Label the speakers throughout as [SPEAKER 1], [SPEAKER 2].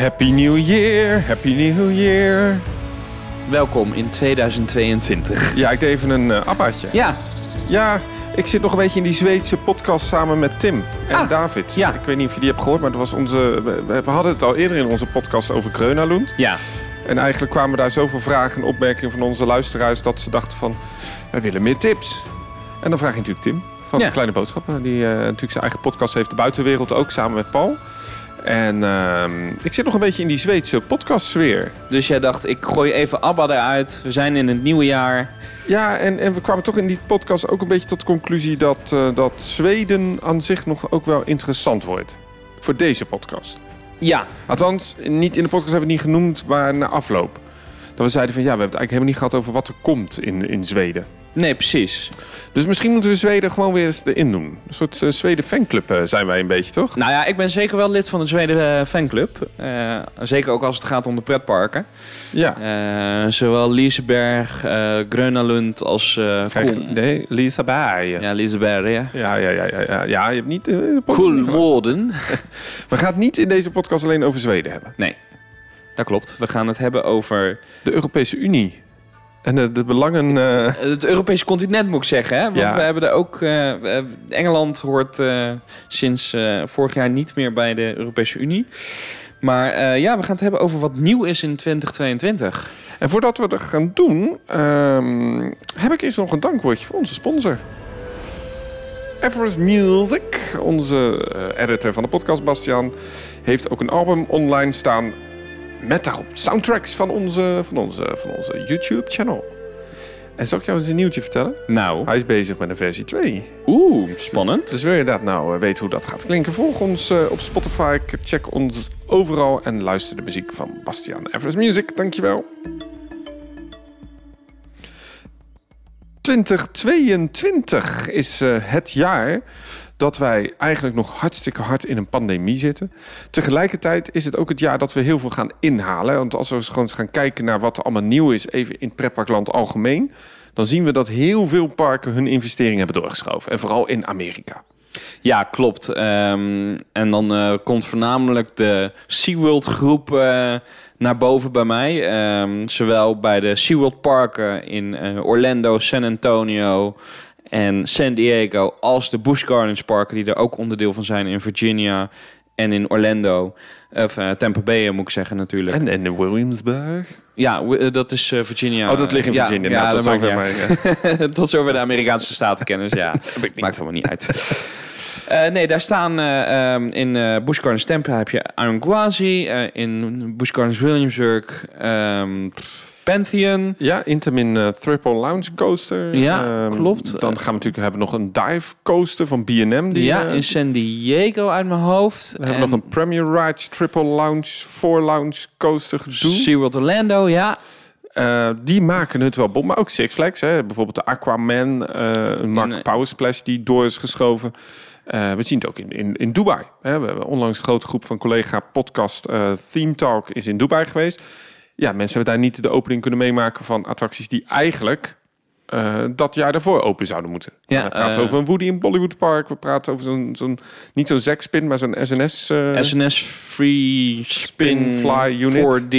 [SPEAKER 1] Happy New Year, Happy New Year.
[SPEAKER 2] Welkom in 2022.
[SPEAKER 1] Ja, ik deed even een uh, appaatje.
[SPEAKER 2] Ja.
[SPEAKER 1] Ja, ik zit nog een beetje in die Zweedse podcast samen met Tim en
[SPEAKER 2] Ah,
[SPEAKER 1] David.
[SPEAKER 2] ja.
[SPEAKER 1] Ik weet niet of je die hebt gehoord, maar dat was onze, we, we hadden het al eerder in onze podcast over Kreunalund.
[SPEAKER 2] Ja.
[SPEAKER 1] En eigenlijk kwamen daar zoveel vragen en opmerkingen van onze luisteraars dat ze dachten van, wij willen meer tips. En dan vraag je natuurlijk Tim van
[SPEAKER 2] Ja.
[SPEAKER 1] de Kleine Boodschappen, die eh, natuurlijk zijn eigen podcast heeft, de buitenwereld ook, samen met Paul. En ehm, ik zit nog een beetje in die Zweedse podcastsfeer.
[SPEAKER 2] Dus jij dacht, ik gooi even ABBA eruit. We zijn in het nieuwe jaar.
[SPEAKER 1] Ja, en, en we kwamen toch in die podcast ook een beetje tot de conclusie dat, eh, dat Zweden aan zich nog ook wel interessant wordt. Voor deze podcast.
[SPEAKER 2] Ja.
[SPEAKER 1] Althans, niet in de podcast hebben we het niet genoemd, maar na afloop. Dat we zeiden van ja, we hebben het eigenlijk helemaal niet gehad over wat er komt in, in Zweden.
[SPEAKER 2] Nee, precies.
[SPEAKER 1] Dus misschien moeten we Zweden gewoon weer eens erin doen. Een soort eh, Zweden fanclub eh, zijn wij een beetje, toch?
[SPEAKER 2] Nou ja, ik ben zeker wel lid van de Zweden eh, fanclub. Zeker ook als het gaat om de pretparken.
[SPEAKER 1] Ja.
[SPEAKER 2] Zowel Liseberg, Grönalund als uh,
[SPEAKER 1] Krijg, nee, Lisa Bij. Ja.
[SPEAKER 2] Liseberg, ja.
[SPEAKER 1] Ja, ja, ja, ja, ja. Je hebt niet... gehad.
[SPEAKER 2] Kolmården.
[SPEAKER 1] We gaan het niet in deze podcast alleen over Zweden hebben.
[SPEAKER 2] Nee, dat klopt. We gaan het hebben over
[SPEAKER 1] De Europese Unie. En de, de belangen... eh,
[SPEAKER 2] het Europese continent, moet ik zeggen. Hè? Want
[SPEAKER 1] Ja.
[SPEAKER 2] we hebben er ook... eh, Engeland hoort eh, sinds vorig jaar niet meer bij de Europese Unie. Maar ja, we gaan het hebben over wat nieuw is in 2022.
[SPEAKER 1] En voordat we dat gaan doen, ehm, heb ik eerst nog een dankwoordje voor onze sponsor. Everest Music, onze editor van de podcast, Bastiaan, heeft ook een album online staan met daarop soundtracks van onze, van onze, van onze YouTube-channel. En zal ik jou eens een nieuwtje vertellen?
[SPEAKER 2] Nou,
[SPEAKER 1] Hij is bezig met een versie 2.
[SPEAKER 2] oeh, spannend.
[SPEAKER 1] Dus wil je dat nou eh, weten hoe dat gaat klinken? Volg ons eh, op Spotify, check ons overal en luister de muziek van Bastiaan Everest Music. Dankjewel. 2022 is eh, het jaar dat wij eigenlijk nog hartstikke hard in een pandemie zitten. Tegelijkertijd is het ook het jaar dat we heel veel gaan inhalen. Want als we eens gewoon eens gaan kijken naar wat er allemaal nieuw is, even in het pretparkland algemeen, dan zien we dat heel veel parken hun investeringen hebben doorgeschoven. En vooral in Amerika.
[SPEAKER 2] Ja, klopt. Ehm, en dan eh, komt voornamelijk de SeaWorld groep eh, naar boven bij mij. Ehm, zowel bij de SeaWorld parken in eh, Orlando, San Antonio en San Diego... als de Busch Gardens parken die er ook onderdeel van zijn in Virginia en in Orlando. Of eh, Tampa Bay moet ik zeggen natuurlijk.
[SPEAKER 1] En, en Williamsburg.
[SPEAKER 2] Ja, eh, dat is eh, Virginia.
[SPEAKER 1] Oh, dat ligt in
[SPEAKER 2] Ja,
[SPEAKER 1] Virginia.
[SPEAKER 2] Ja,
[SPEAKER 1] Nou,
[SPEAKER 2] dat
[SPEAKER 1] tot zover maar,
[SPEAKER 2] uit. Tot zover de Amerikaanse statenkennis, ja. Maakt allemaal niet uit. Eh, nee, daar staan eh, ehm, in eh Busch Gardens Tampa heb je Iron Gwazi. eh, in Busch Gardens Williamsburg ehm, Pantheon.
[SPEAKER 1] Ja, Intamin eh, Triple Lounge Coaster.
[SPEAKER 2] Ja,
[SPEAKER 1] Ehm,
[SPEAKER 2] klopt.
[SPEAKER 1] Dan gaan we natuurlijk hebben nog een dive coaster van B&M. Die,
[SPEAKER 2] ja,
[SPEAKER 1] eh,
[SPEAKER 2] in San Diego uit mijn hoofd.
[SPEAKER 1] we hebben nog een Premier Rides Triple Lounge, Four Lounge Coaster gedoe.
[SPEAKER 2] SeaWorld Orlando, ja.
[SPEAKER 1] Eh, die maken het wel bom. Maar ook Six Flags. Hè. Bijvoorbeeld de Aquaman, een Mark Power Splash die door is geschoven. We zien het ook in, in, in Dubai. Hè. We hebben onlangs een grote groep van collega podcast Theme Talk is in Dubai geweest. Ja, mensen hebben daar niet de opening kunnen meemaken van attracties die eigenlijk eh, dat jaar daarvoor open zouden moeten.
[SPEAKER 2] Ja,
[SPEAKER 1] we praten
[SPEAKER 2] eh,
[SPEAKER 1] over een Woody in Bollywood Park. We praten over zo'n, zo'n niet zo'n Zekspin, maar zo'n SNS. eh,
[SPEAKER 2] SNS Free Spin,
[SPEAKER 1] Spin Fly Unit.
[SPEAKER 2] 4D.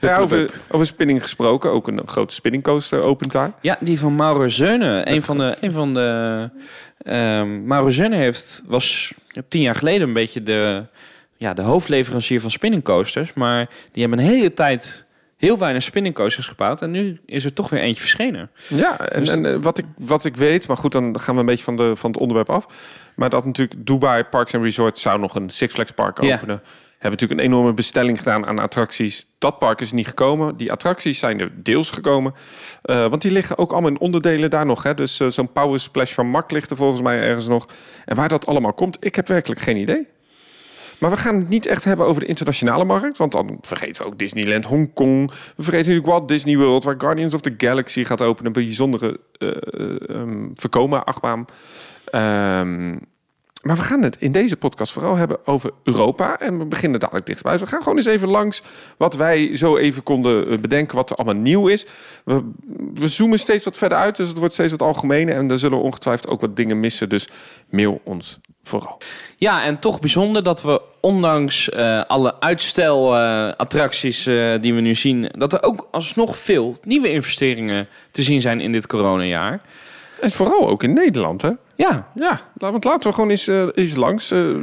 [SPEAKER 1] ja,
[SPEAKER 2] Hup,
[SPEAKER 1] over, over spinning gesproken. Ook een grote spinning coaster opent daar.
[SPEAKER 2] Ja, die van Mauro Zeune. Een van de. Een van de ehm Mauro Zeune heeft, was tien jaar geleden een beetje de, ja, de hoofdleverancier van spinning coasters. Maar die hebben een hele tijd heel weinig spinning coasters gebouwd. En nu is er toch weer eentje verschenen.
[SPEAKER 1] Ja, en,
[SPEAKER 2] Dus-
[SPEAKER 1] en eh, wat, ik, wat ik weet, maar goed, dan gaan we een beetje van, de, van het onderwerp af. Maar dat natuurlijk Dubai Parks and Resorts zou nog een Six Flags park
[SPEAKER 2] Ja.
[SPEAKER 1] openen. Hebben natuurlijk een enorme bestelling gedaan aan attracties. Dat park is niet gekomen. Die attracties zijn er deels gekomen. Eh, want die liggen ook allemaal in onderdelen daar nog. Hè? Dus eh, zo'n Power Splash van Mak ligt er volgens mij ergens nog. En waar dat allemaal komt, ik heb werkelijk geen idee. Maar we gaan het niet echt hebben over de internationale markt. Want dan vergeten we ook Disneyland Hongkong. We vergeten natuurlijk Walt Disney World... waar Guardians of the Galaxy gaat openen. Een bijzondere uh, um, voorkomen achtbaan. Um, Maar we gaan het in deze podcast vooral hebben over Europa. En we beginnen dadelijk dichtbij. Dus we gaan gewoon eens even langs wat wij zo even konden eh, bedenken, wat er allemaal nieuw is. We, we zoomen steeds wat verder uit, dus het wordt steeds wat algemener. En er zullen we ongetwijfeld ook wat dingen missen. Dus mail ons vooral.
[SPEAKER 2] Ja, en toch bijzonder dat we ondanks uh, alle uitstelattracties uh, uh, die we nu zien, dat er ook alsnog veel nieuwe investeringen te zien zijn in dit coronajaar.
[SPEAKER 1] En vooral ook in Nederland, hè?
[SPEAKER 2] Ja.
[SPEAKER 1] Ja, want laten we gewoon eens, uh, eens langs. Uh,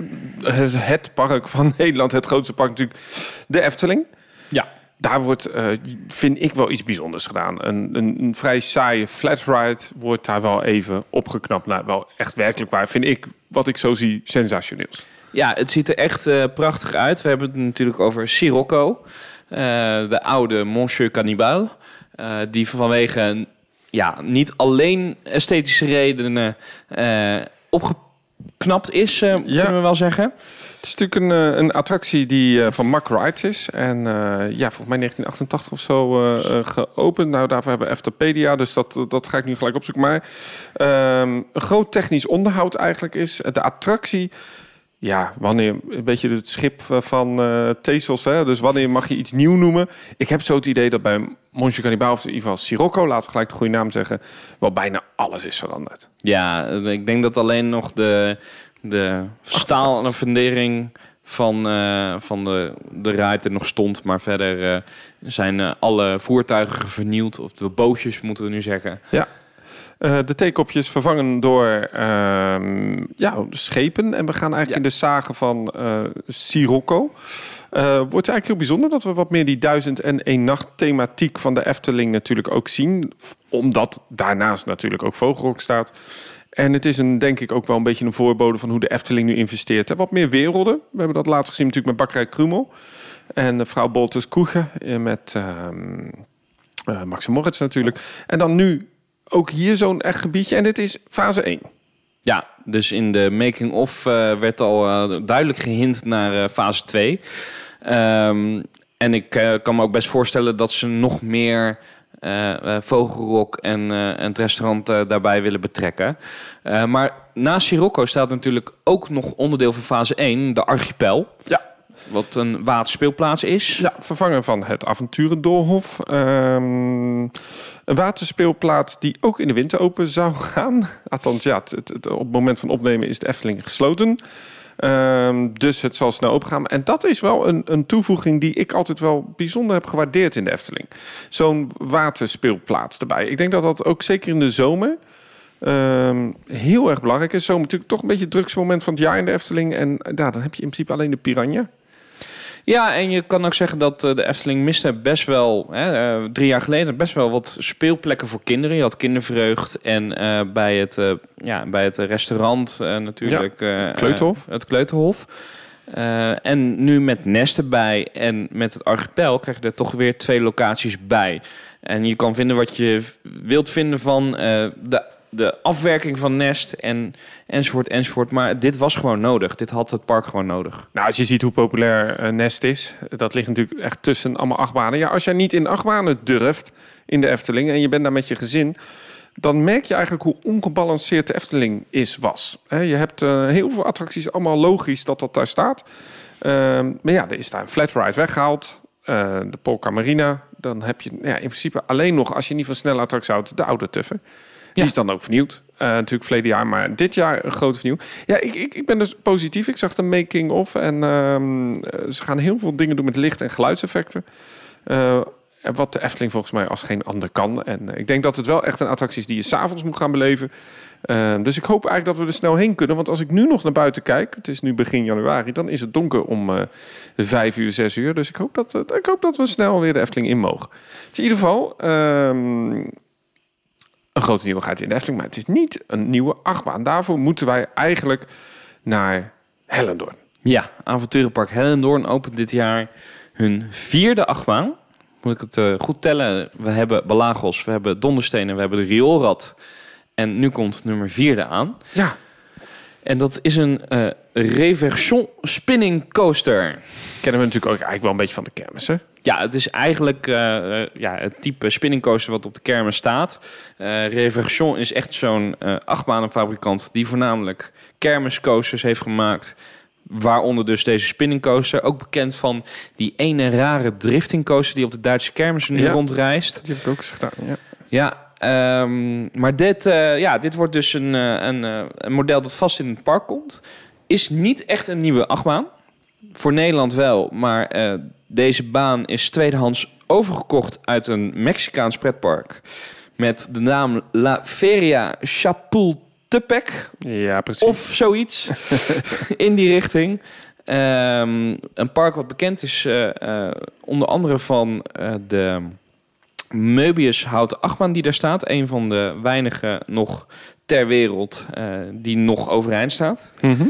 [SPEAKER 1] het park van Nederland, het grootste park natuurlijk, de Efteling.
[SPEAKER 2] Ja.
[SPEAKER 1] Daar wordt, uh, vind ik wel iets bijzonders gedaan. Een, een, een vrij saaie flat ride wordt daar wel even opgeknapt. Nou, wel echt werkelijk waar, vind ik, wat ik zo zie, sensationeels.
[SPEAKER 2] Ja, het ziet er echt prachtig uit. We hebben het natuurlijk over Sirocco, de oude Monsieur Cannibal. Uh, die vanwege ja, niet alleen esthetische redenen uh, opgeknapt is, uh, ja. kunnen we wel zeggen.
[SPEAKER 1] Het is natuurlijk een, een attractie die uh, van Mark Wright is. En ja, volgens mij 1988 of zo geopend. Nou, daarvoor hebben we Eftopedia, dus dat, dat ga ik nu gelijk opzoeken. Maar um, een groot technisch onderhoud eigenlijk is. De attractie ja, wanneer een beetje het schip van uh, Tezos. Hè? Dus wanneer mag je iets nieuw noemen? Ik heb zo het idee dat bij Monsieur Cannibal, of in ieder geval Sirocco, laten we gelijk de goede naam zeggen, wel bijna alles is veranderd.
[SPEAKER 2] Ja, ik denk dat alleen nog de, de staal en de fundering van, uh, van de, de ride er nog stond. Maar verder uh, zijn alle voertuigen vernield, of de bootjes moeten we nu zeggen.
[SPEAKER 1] Ja. Uh, de theekopjes vervangen door uh, ja, schepen. En we gaan eigenlijk ja. in de zagen van uh, Sirocco. wordt eigenlijk heel bijzonder dat we wat meer die duizend en één nacht thematiek van de Efteling natuurlijk ook zien. Omdat daarnaast natuurlijk ook Vogelrok staat. En het is een, denk ik ook wel een beetje een voorbode van hoe de Efteling nu investeert. Hè. Wat meer werelden. We hebben dat laatst gezien natuurlijk met Bakkerij Krumel. En mevrouw Bolters Koegen met uh, Max Moritz natuurlijk. En dan nu ook hier zo'n echt gebiedje. En dit is fase 1.
[SPEAKER 2] Ja, dus in de making-of uh, werd al uh, duidelijk gehint naar uh, fase 2. Um, en ik kan me ook best voorstellen dat ze nog meer vogelrok en, en het restaurant daarbij willen betrekken. maar naast Sirocco staat natuurlijk ook nog onderdeel van fase 1, de archipel.
[SPEAKER 1] Ja.
[SPEAKER 2] Wat een waterspeelplaats is.
[SPEAKER 1] Ja, vervangen van het Avonturendoolhof. Um, een waterspeelplaats die ook in de winter open zou gaan. Althans, ja, het, op het moment van opnemen is de Efteling gesloten. Um, dus het zal snel opengaan. En dat is wel een, een toevoeging die ik altijd wel bijzonder heb gewaardeerd in de Efteling. Zo'n waterspeelplaats erbij. Ik denk dat dat ook zeker in de zomer... Um, heel erg belangrijk is. Zo natuurlijk toch een beetje het drukste moment van het jaar in de Efteling. En ja, dan heb je in principe alleen de Piranha.
[SPEAKER 2] Ja, en je kan ook zeggen dat uh, de Efteling miste best wel, hè, uh, drie jaar geleden, best wel wat speelplekken voor kinderen. Je had kindervreugd en uh, bij, het, ja, bij het restaurant natuurlijk.
[SPEAKER 1] Ja, het Kleuterhof.
[SPEAKER 2] het Kleuterhof. en nu met Nest erbij en met het Archipel krijg je er toch weer twee locaties bij. En je kan vinden wat je wilt vinden van de de afwerking van Nest en enzovoort enzovoort. Maar dit was gewoon nodig. Dit had het park gewoon nodig.
[SPEAKER 1] Nou, als je ziet hoe populair uh, Nest is, dat ligt natuurlijk echt tussen allemaal achtbanen. Ja, als jij niet in achtbanen durft in de Efteling en je bent daar met je gezin, dan merk je eigenlijk hoe ongebalanceerd de Efteling is was. Je hebt uh, heel veel attracties, allemaal logisch dat dat daar staat. Uh, maar ja, er is daar een flat ride weggehaald. Uh, de Polka Marina. Dan heb je ja, in principe alleen nog, als je niet van snelle attractie houdt, de oude tuffen. Die is dan ook vernieuwd. Uh, natuurlijk verleden jaar, maar dit jaar een grote vernieuw. Ja, ik, ik, ik ben dus positief. Ik zag de making-of en uh, ze gaan heel veel dingen doen met licht- en geluidseffecten. Uh, wat de Efteling volgens mij als geen ander kan. En ik denk dat het wel echt een attractie is die je s'avonds moet gaan beleven. dus ik hoop eigenlijk dat we er snel heen kunnen. Want als ik nu nog naar buiten kijk, het is nu begin januari, dan is het donker om vijf uur, zes uur. Dus ik hoop dat, ik hoop dat we snel weer de Efteling in mogen. Dus in ieder geval, ehm, een grote nieuwigheid in de Efteling. Maar het is niet een nieuwe achtbaan. Daarvoor moeten wij eigenlijk naar Hellendoorn.
[SPEAKER 2] Ja, avonturenpark Hellendoorn opent dit jaar hun vierde achtbaan. Moet ik het uh, goed tellen? We hebben Balagos, we hebben Donderstenen, we hebben de Rioolrad. En nu komt nummer vierde aan.
[SPEAKER 1] Ja.
[SPEAKER 2] En dat is een uh, Reversion Spinning Coaster.
[SPEAKER 1] Kennen we natuurlijk ook eigenlijk wel een beetje van de kermis, hè?
[SPEAKER 2] Ja, het is eigenlijk eh, eh, ja, het type spinning coaster wat op de kermis staat. Eh Reversion is echt zo'n eh achtbanenfabrikant die voornamelijk kermiscoasters heeft gemaakt. Waaronder dus deze spinning coaster. Ook bekend van die ene rare drifting coaster die op de Duitse kermis nu
[SPEAKER 1] Ja.
[SPEAKER 2] rondreist.
[SPEAKER 1] Die heb ik ook eens gedaan, ja.
[SPEAKER 2] Ja, ehm, maar dit, ja, dit wordt dus een, een, een model dat vast in het park komt. Is niet echt een nieuwe achtbaan. Voor Nederland wel, maar eh, deze baan is tweedehands overgekocht uit een Mexicaans pretpark. Met de naam La Feria Chapultepec
[SPEAKER 1] Ja, precies.
[SPEAKER 2] of zoiets in die richting. Ehm, een park wat bekend is eh, eh, onder andere van de Möbius houten achtbaan die daar staat. Een van de weinige nog ter wereld die nog overeind staat.
[SPEAKER 1] Mhm.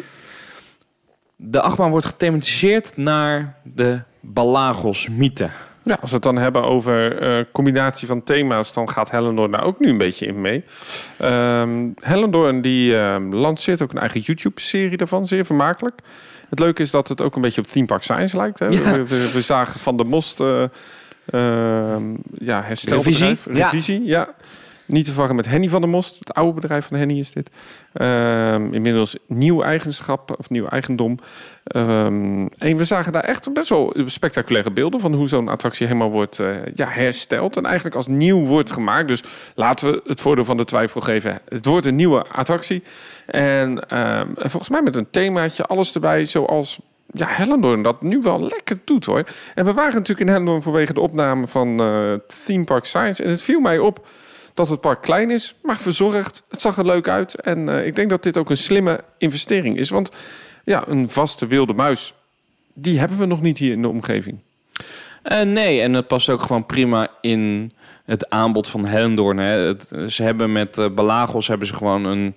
[SPEAKER 2] De achtbaan wordt gethematiseerd naar de Balagos-mythe.
[SPEAKER 1] Ja, als we het dan hebben over eh, combinatie van thema's, dan gaat Hellendoorn daar ook nu een beetje in mee. Hellendoorn die ehm, lanceert ook een eigen YouTube-serie daarvan, zeer vermakelijk. Het leuke is dat het ook een beetje op Theme Park Science lijkt. Hè?
[SPEAKER 2] Ja.
[SPEAKER 1] We, we- we zagen Van de Most, ehm, ja, herstelbedrijf.
[SPEAKER 2] Revisie, ja.
[SPEAKER 1] Revisie, ja. Niet te verwarren met Henny van der Most. Het oude bedrijf van Henny is dit. Ehm, inmiddels nieuw eigenschap of nieuw eigendom. Ehm, en we zagen daar echt best wel spectaculaire beelden van hoe zo'n attractie helemaal wordt eh, ja, hersteld. En eigenlijk als nieuw wordt gemaakt. Dus laten we het voordeel van de twijfel geven. Het wordt een nieuwe attractie. En ehm, en volgens mij met een themaatje, alles erbij, zoals ja, Hellendoorn dat nu wel lekker doet hoor. En we waren natuurlijk in Hellendoorn vanwege de opname van eh, Theme Park Science. En het viel mij op dat het park klein is, maar verzorgd. Het zag er leuk uit. En eh, ik denk dat dit ook een slimme investering is. Want ja, een vaste wilde muis, die hebben we nog niet hier in de omgeving.
[SPEAKER 2] Eh, nee, en het past ook gewoon prima in het aanbod van Hellendoorn. Hè. Ze hebben met Balagos hebben ze gewoon een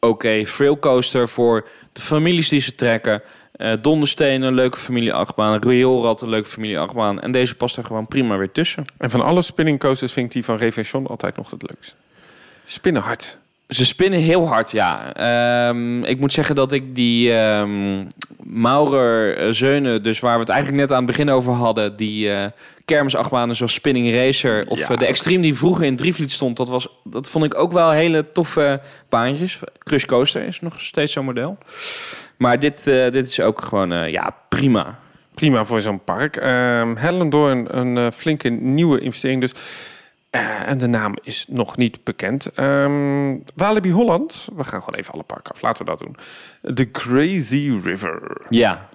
[SPEAKER 2] oké trail coaster voor de families die ze trekken. Eh Dondersteen, een leuke familieachtbaan. Rioolrad, een leuke familieachtbaan. En deze past er gewoon prima weer tussen.
[SPEAKER 1] En van alle spinning coasters vind ik die van Reversion altijd nog het leukst. Spinnen hard.
[SPEAKER 2] Ze spinnen heel hard, ja. Ehm, ik moet zeggen dat ik die ehm Maurer eh, Zeunen, dus waar we het eigenlijk net aan het begin over hadden, die kermisachtbanen zoals Spinning Racer of
[SPEAKER 1] Ja.
[SPEAKER 2] de Extreme die vroeger in Drievliet stond, dat, was, dat vond ik ook wel hele toffe baantjes. Crush Coaster is nog steeds zo'n model. Maar dit, eh, dit is ook gewoon, eh, ja, prima.
[SPEAKER 1] Prima voor zo'n park. Ehm Hellendoorn, een eh, flinke nieuwe investering dus. En de naam is nog niet bekend. Ehm Walibi Holland. We gaan gewoon even alle parken af. Laten we dat doen. The Crazy River.
[SPEAKER 2] Ja,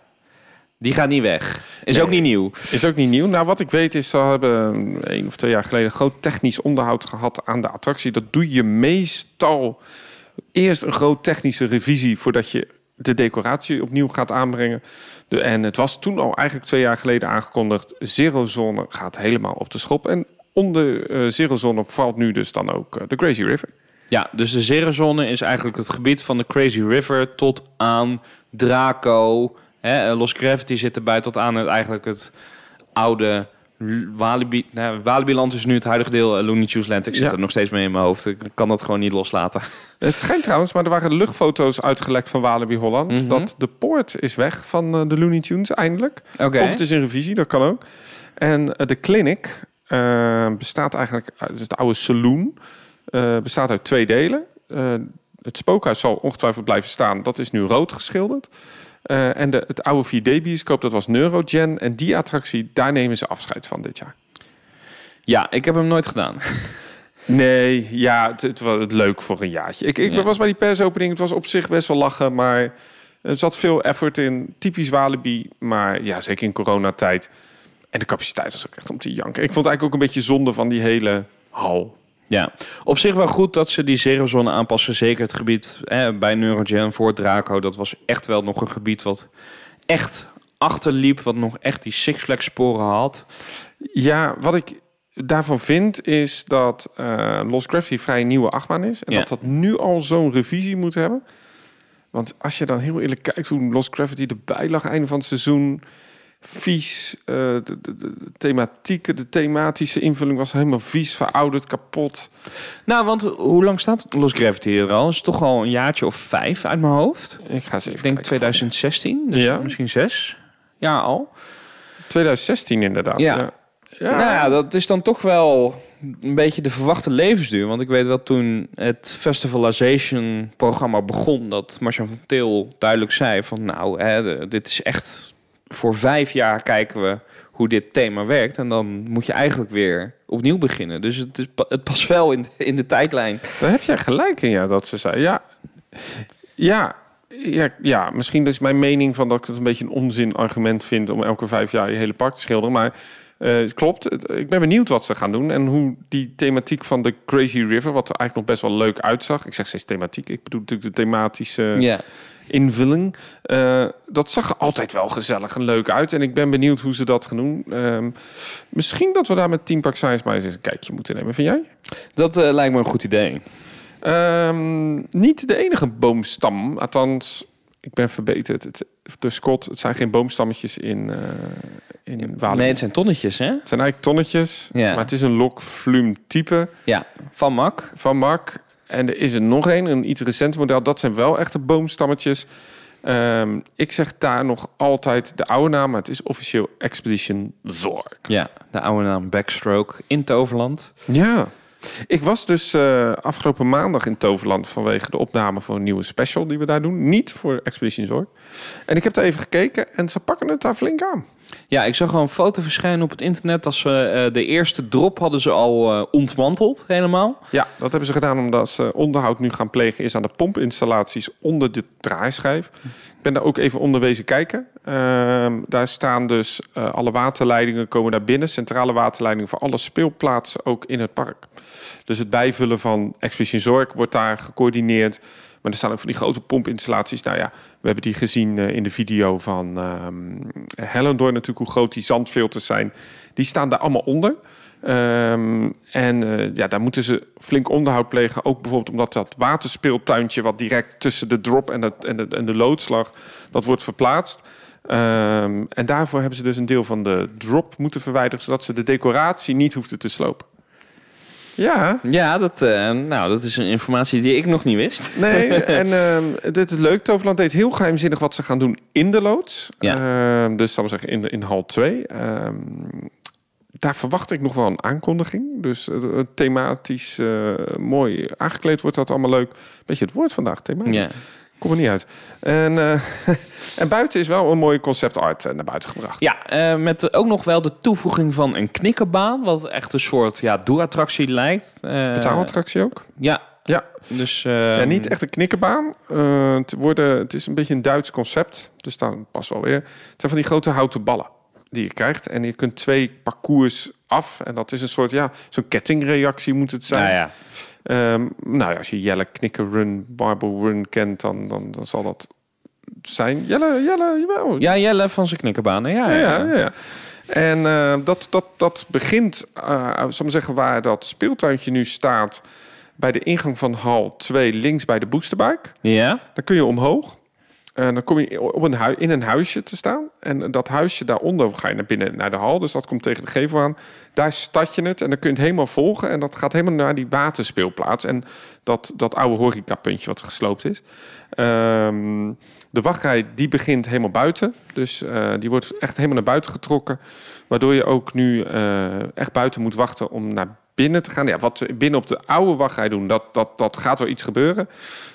[SPEAKER 2] die gaat niet weg. Is
[SPEAKER 1] Nee.
[SPEAKER 2] ook niet nieuw.
[SPEAKER 1] Is ook niet nieuw. Nou, wat ik weet is, ze hebben één of twee jaar geleden groot technisch onderhoud gehad aan de attractie. Dat doe je meestal eerst een groot technische revisie voordat je de decoratie opnieuw gaat aanbrengen. De, en het was toen al eigenlijk twee jaar geleden aangekondigd. Zero Zone gaat helemaal op de schop. En onder eh Zero Zone valt nu dus dan ook eh, de Crazy River.
[SPEAKER 2] Ja, dus de Zerozone is eigenlijk het gebied van de Crazy River tot aan Draco. Hè, eh, Lost Gravity zit erbij tot aan het, eigenlijk het oude Walibi. Nou, Walibiland is nu het huidige deel eh, Looney Tunes Land. Ik zit
[SPEAKER 1] Ja.
[SPEAKER 2] er nog steeds mee in mijn hoofd. Ik kan dat gewoon niet loslaten.
[SPEAKER 1] Het schijnt trouwens, maar er waren luchtfoto's uitgelekt van Walibi Holland.
[SPEAKER 2] Mhm.
[SPEAKER 1] Dat de poort is weg van eh, de Looney Tunes eindelijk.
[SPEAKER 2] Oké.
[SPEAKER 1] Of het is in revisie, dat kan ook. En eh, de clinic bestaat eigenlijk uit dus het oude saloon. bestaat uit twee delen. Het spookhuis zal ongetwijfeld blijven staan. Dat is nu rood geschilderd. Eh, en de, het oude 4D-bioscoop, dat was Neurogen. En die attractie, daar nemen ze afscheid van dit jaar.
[SPEAKER 2] Ja, ik heb hem nooit gedaan.
[SPEAKER 1] Nee, ja, het, het was het leuk voor een jaartje. Ik, ik
[SPEAKER 2] Ja.
[SPEAKER 1] was bij die persopening, het was op zich best wel lachen, maar er zat veel effort in. Typisch Walibi, maar ja, zeker in coronatijd. En de capaciteit was ook echt om te janken. Ik vond het eigenlijk ook een beetje zonde van die hele hal.
[SPEAKER 2] Ja, op zich wel goed dat ze die Zerozone aanpassen. Zeker het gebied hè, bij Neurogen voor Draco. Dat was echt wel nog een gebied wat echt achterliep. Wat nog echt die Six Flags sporen had.
[SPEAKER 1] Ja, wat ik daarvan vind is dat eh Lost Gravity vrij nieuwe achtbaan is. En
[SPEAKER 2] Ja.
[SPEAKER 1] dat dat nu al zo'n revisie moet hebben. Want als je dan heel eerlijk kijkt hoe Lost Gravity erbij lag einde van het seizoen... vies. Eh, de, de, de, de thematieke, de thematische invulling was helemaal vies, verouderd, kapot.
[SPEAKER 2] Nou, want hoe lang staat Lost Gravity er al? is toch al een jaartje of vijf uit mijn hoofd.
[SPEAKER 1] Ik ga eens even
[SPEAKER 2] Ik denk
[SPEAKER 1] kijken.
[SPEAKER 2] 2016, dus
[SPEAKER 1] Ja.
[SPEAKER 2] misschien zes jaar al.
[SPEAKER 1] 2016 inderdaad.
[SPEAKER 2] Ja.
[SPEAKER 1] Ja. Ja.
[SPEAKER 2] Nou ja, dat is dan toch wel een beetje de verwachte levensduur. Want ik weet dat toen het Festivalization-programma begon... dat Marjan van Til duidelijk zei van... nou, hè, dit is echt... voor vijf jaar kijken we hoe dit thema werkt... en dan moet je eigenlijk weer opnieuw beginnen. Dus het, is, het past wel in, in de tijdlijn.
[SPEAKER 1] Daar heb jij gelijk in, ja, dat ze zei. Ja, ja, ja, ja, misschien is mijn mening van dat ik het een beetje een onzin argument vind om elke vijf jaar je hele park te schilderen. Maar eh, het klopt. Ik ben benieuwd wat ze gaan doen en hoe die thematiek van de Crazy River, wat er eigenlijk nog best wel leuk uitzag. Ik zeg steeds thematiek. Ik bedoel natuurlijk de thematische
[SPEAKER 2] Ja.
[SPEAKER 1] Invulling. Eh, dat zag er altijd wel gezellig en leuk uit. En ik ben benieuwd hoe ze dat gaan doen. Ehm, misschien dat we daar met Team Park Science maar eens een kijkje moeten nemen. Vind jij?
[SPEAKER 2] Dat eh, lijkt me een goed idee.
[SPEAKER 1] Ehm, niet de enige boomstam. Althans, ik ben verbeterd. Het, de Scott, het zijn geen boomstammetjes in, eh in Walibi.
[SPEAKER 2] Nee, het zijn tonnetjes, hè?
[SPEAKER 1] Het zijn eigenlijk tonnetjes,
[SPEAKER 2] Ja.
[SPEAKER 1] maar het is een lok flume type
[SPEAKER 2] Ja, van Mak.
[SPEAKER 1] van Mark. En er is er nog een, een iets recent model. Dat zijn wel echte boomstammetjes. Ehm, ik zeg daar nog altijd de oude naam, maar het is officieel Expedition Zorg.
[SPEAKER 2] Ja, de oude naam Backstroke in Toverland.
[SPEAKER 1] Ja. Ik was dus eh, afgelopen maandag in Toverland vanwege de opname voor een nieuwe special die we daar doen. Niet voor Expedition Zorg. En ik heb daar even gekeken en ze pakken het daar flink aan.
[SPEAKER 2] Ja, ik zag gewoon een foto verschijnen op het internet. Als ze eh, de eerste drop hadden ze al eh, ontmanteld, helemaal.
[SPEAKER 1] Ja, dat hebben ze gedaan omdat ze onderhoud nu gaan plegen is aan de pompinstallaties onder de draaischijf. Ik ben daar ook even onder wezen kijken. Ehm, daar staan dus eh, alle waterleidingen komen daar binnen. Centrale waterleidingen voor alle speelplaatsen ook in het park. Dus het bijvullen van Expedition Zorg wordt daar gecoördineerd. Maar er staan ook van die grote pompinstallaties. Nou ja, we hebben die gezien eh, in de video van ehm Hellendoor natuurlijk, hoe groot die zandfilters zijn. Die staan daar allemaal onder. Ehm, en eh, ja, daar moeten ze flink onderhoud plegen. Ook bijvoorbeeld omdat dat waterspeeltuintje... wat direct tussen de drop en, het, en, de, en de loodslag... dat wordt verplaatst. Ehm, en daarvoor hebben ze dus een deel van de drop moeten verwijderen... zodat ze de decoratie niet hoefden te slopen. Ja,
[SPEAKER 2] Ja, dat, eh, nou, dat is een informatie die ik nog niet wist.
[SPEAKER 1] Nee, en ehm dit is leuk. Toverland deed heel geheimzinnig wat ze gaan doen in de loods.
[SPEAKER 2] Ja.
[SPEAKER 1] Ehm, dus zal ik zeggen in, in hal 2. Ehm, daar verwacht ik nog wel een aankondiging. Dus eh, thematisch eh, mooi aangekleed wordt dat allemaal leuk. Beetje het woord vandaag, thematisch.
[SPEAKER 2] Ja.
[SPEAKER 1] Kom er niet uit. En, eh, en buiten is wel een mooie concept art eh, naar buiten gebracht.
[SPEAKER 2] Ja, eh, met ook nog wel de toevoeging van een knikkerbaan. Wat echt een soort ja, doe-attractie lijkt. Eh,
[SPEAKER 1] Betaalattractie ook.
[SPEAKER 2] Ja,
[SPEAKER 1] Ja.
[SPEAKER 2] dus...
[SPEAKER 1] Ja, niet echt een knikkerbaan. Eh, het, worden, het is een beetje een Duits concept. Dus dan pas wel weer. Het zijn van die grote houten ballen die je krijgt. En je kunt twee parcours af. En dat is een soort, ja, zo'n kettingreactie moet het zijn.
[SPEAKER 2] Nou ja,
[SPEAKER 1] Ehm, nou ja, als je Jelle Knikker Run, Run kent, dan, dan, dan zal dat zijn. Jelle, Jelle, jawel.
[SPEAKER 2] ja, Jelle van zijn knikkerbanen. Ja,
[SPEAKER 1] Ja,
[SPEAKER 2] ja,
[SPEAKER 1] ja. En eh, dat, dat, dat begint, eh zal ik maar zeggen, waar dat speeltuintje nu staat... bij de ingang van hal 2 links bij de boosterbike.
[SPEAKER 2] Ja?
[SPEAKER 1] Dan kun je omhoog. En dan kom je op een in een huisje te staan. En dat huisje daaronder ga je naar binnen naar de hal. Dus dat komt tegen de gevel aan. Daar start je het en dan kun je het helemaal volgen. En dat gaat helemaal naar die waterspeelplaats. En dat, dat oude horecapuntje wat gesloopt is. Ehm, de wachtrij die begint helemaal buiten. Dus eh, die wordt echt helemaal naar buiten getrokken. Waardoor je ook nu eh, echt buiten moet wachten om naar binnen te gaan. Ja, wat we binnen op de oude wachtrij doen, dat, dat, dat gaat wel iets gebeuren.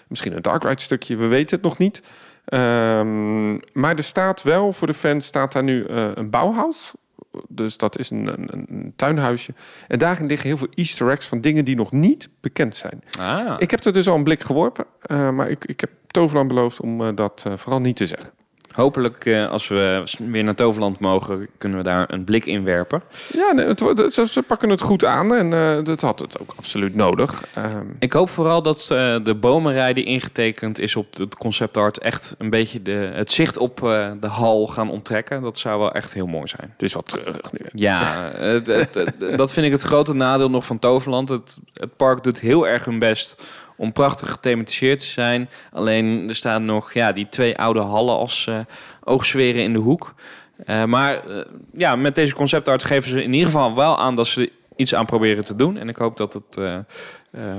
[SPEAKER 1] Misschien een dark ride stukje, we weten het nog niet. Ehm, maar er staat wel voor de fans staat daar nu eh, een bouwhuis. Dus dat is een, een, een tuinhuisje. En daarin liggen heel veel easter eggs van dingen die nog niet bekend zijn.
[SPEAKER 2] Ah.
[SPEAKER 1] Ik heb er dus al een blik geworpen. eh, maar ik, ik heb Toverland beloofd om eh, dat vooral niet te zeggen.
[SPEAKER 2] Hopelijk, eh, als we weer naar Toverland mogen, kunnen we daar een blik in werpen.
[SPEAKER 1] Ja, nee, het, wordt- ze, ze pakken het goed aan. En eh, dat had het ook absoluut nodig. Ehm,
[SPEAKER 2] Ik hoop vooral dat eh, de bomenrij die ingetekend is op het concept art echt een beetje de, het zicht op eh, de hal gaan onttrekken. Dat zou wel echt heel mooi zijn.
[SPEAKER 1] het is wat treurig nu.
[SPEAKER 2] Ja, het, het- het- dat vind ik het grote nadeel nog van Toverland. Het, het park doet heel erg hun best om prachtig gethematiseerd te zijn. Alleen er staan nog ja, die twee oude hallen als eh oogzweren in de hoek. Eh, maar eh, ja, met deze conceptart geven ze in ieder geval wel aan dat ze iets aan proberen te doen. En ik hoop dat het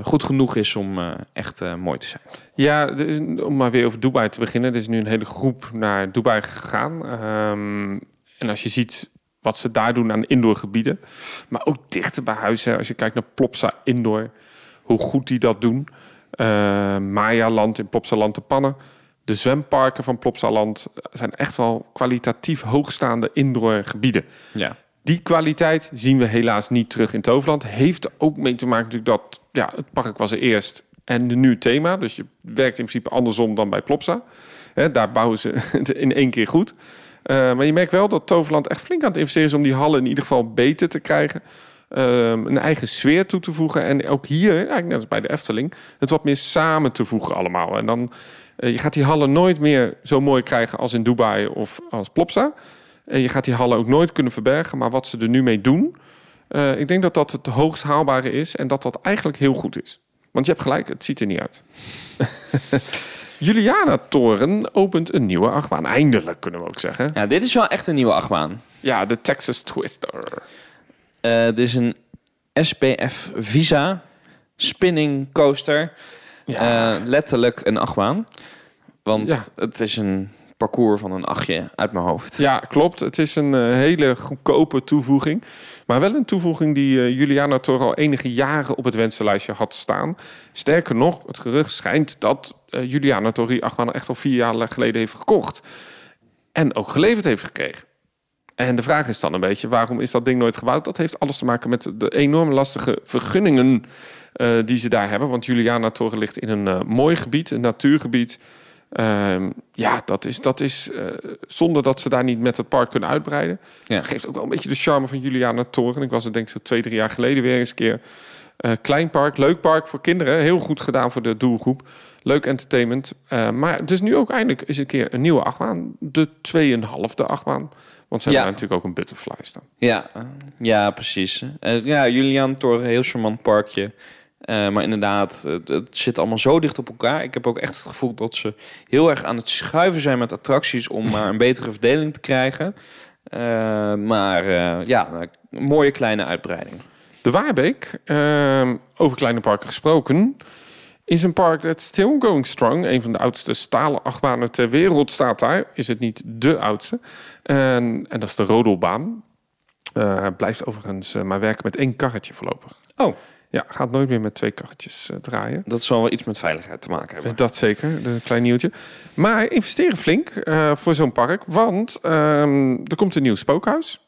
[SPEAKER 2] goed genoeg is om echt mooi te zijn.
[SPEAKER 1] Ja, om maar weer over Dubai te beginnen. Er is nu een hele groep naar Dubai gegaan. Ehm, en als je ziet wat ze daar doen aan indoorgebieden. Maar ook dichter bij huis. Hè, als je kijkt naar Plopsa Indoor. Hoe goed die dat doen. Uh, Maya-land in Plopsaland te Pannen. De zwemparken van Plopsaland zijn echt wel kwalitatief hoogstaande indoorgebieden.
[SPEAKER 2] Ja.
[SPEAKER 1] Die kwaliteit zien we helaas niet terug in Toverland. Heeft ook mee te maken natuurlijk dat ja, het park was er eerst en nu thema. Dus je werkt in principe andersom dan bij Plopsa. Daar bouwen ze het in één keer goed. Uh, maar je merkt wel dat Toverland echt flink aan het investeren is om die hallen in ieder geval beter te krijgen. Um, een eigen sfeer toe te voegen. En ook hier, eigenlijk net als bij de Efteling, het wat meer samen te voegen allemaal. En dan, uh, je gaat die hallen nooit meer zo mooi krijgen als in Dubai of als Plopsa. En je gaat die hallen ook nooit kunnen verbergen. Maar wat ze er nu mee doen, uh, ik denk dat dat het hoogst haalbare is. En dat dat eigenlijk heel goed is. Want je hebt gelijk, het ziet er niet uit. Juliana Toren opent een nieuwe achtbaan. Eindelijk, kunnen we ook zeggen.
[SPEAKER 2] Ja, dit is wel echt een nieuwe achtbaan.
[SPEAKER 1] Ja, de Texas Twister.
[SPEAKER 2] Uh, dit is een SPF Visa spinning coaster. Ja. Uh, letterlijk een achtbaan. Want ja. het is een parcours van een achtje uit mijn hoofd.
[SPEAKER 1] Ja, klopt. Het is een uh, hele goedkope toevoeging. Maar wel een toevoeging die uh, Juliana Toro al enige jaren op het wensenlijstje had staan. Sterker nog, het gerucht schijnt dat uh, Juliana Toro die achtbaan echt al vier jaar geleden heeft gekocht. En ook geleverd heeft gekregen. En de vraag is dan een beetje, waarom is dat ding nooit gebouwd? Dat heeft alles te maken met de enorm lastige vergunningen uh, die ze daar hebben. Want Juliana Toren ligt in een uh, mooi gebied, een natuurgebied. Uh, ja, dat is, dat is uh, zonder dat ze daar niet met het park kunnen uitbreiden. Ja. Dat geeft ook wel een beetje de charme van Juliana Toren. Ik was er denk ik zo twee, drie jaar geleden weer eens een keer. Klein park, leuk park voor kinderen. Heel goed gedaan voor de doelgroep. Leuk entertainment. maar het is nu ook eindelijk eens een keer een nieuwe achtbaan. De 2,5e achtbaan. Want ze ja. hebben natuurlijk ook een butterfly staan.
[SPEAKER 2] Ja, ja precies. Uh, ja, Julian Toren, heel charmant parkje. Uh, maar inderdaad, het, het, zit allemaal zo dicht op elkaar. Ik heb ook echt het gevoel dat ze heel erg aan het schuiven zijn met attracties... om maar een betere verdeling te krijgen. Uh, maar ja, een mooie kleine uitbreiding.
[SPEAKER 1] De Waarbeek, over kleine parken gesproken is een park dat still going strong. Een van de oudste stalen achtbanen ter wereld staat daar. Is het niet de oudste. En, en dat is de Rodelbaan. Uh, blijft overigens uh, maar werken met één karretje voorlopig.
[SPEAKER 2] Oh.
[SPEAKER 1] Ja, gaat nooit meer met twee karretjes uh, draaien.
[SPEAKER 2] Dat zal wel iets met veiligheid te maken hebben.
[SPEAKER 1] Dat zeker, een klein nieuwtje. Maar investeren flink voor zo'n park. Want ehm, er komt een nieuw spookhuis.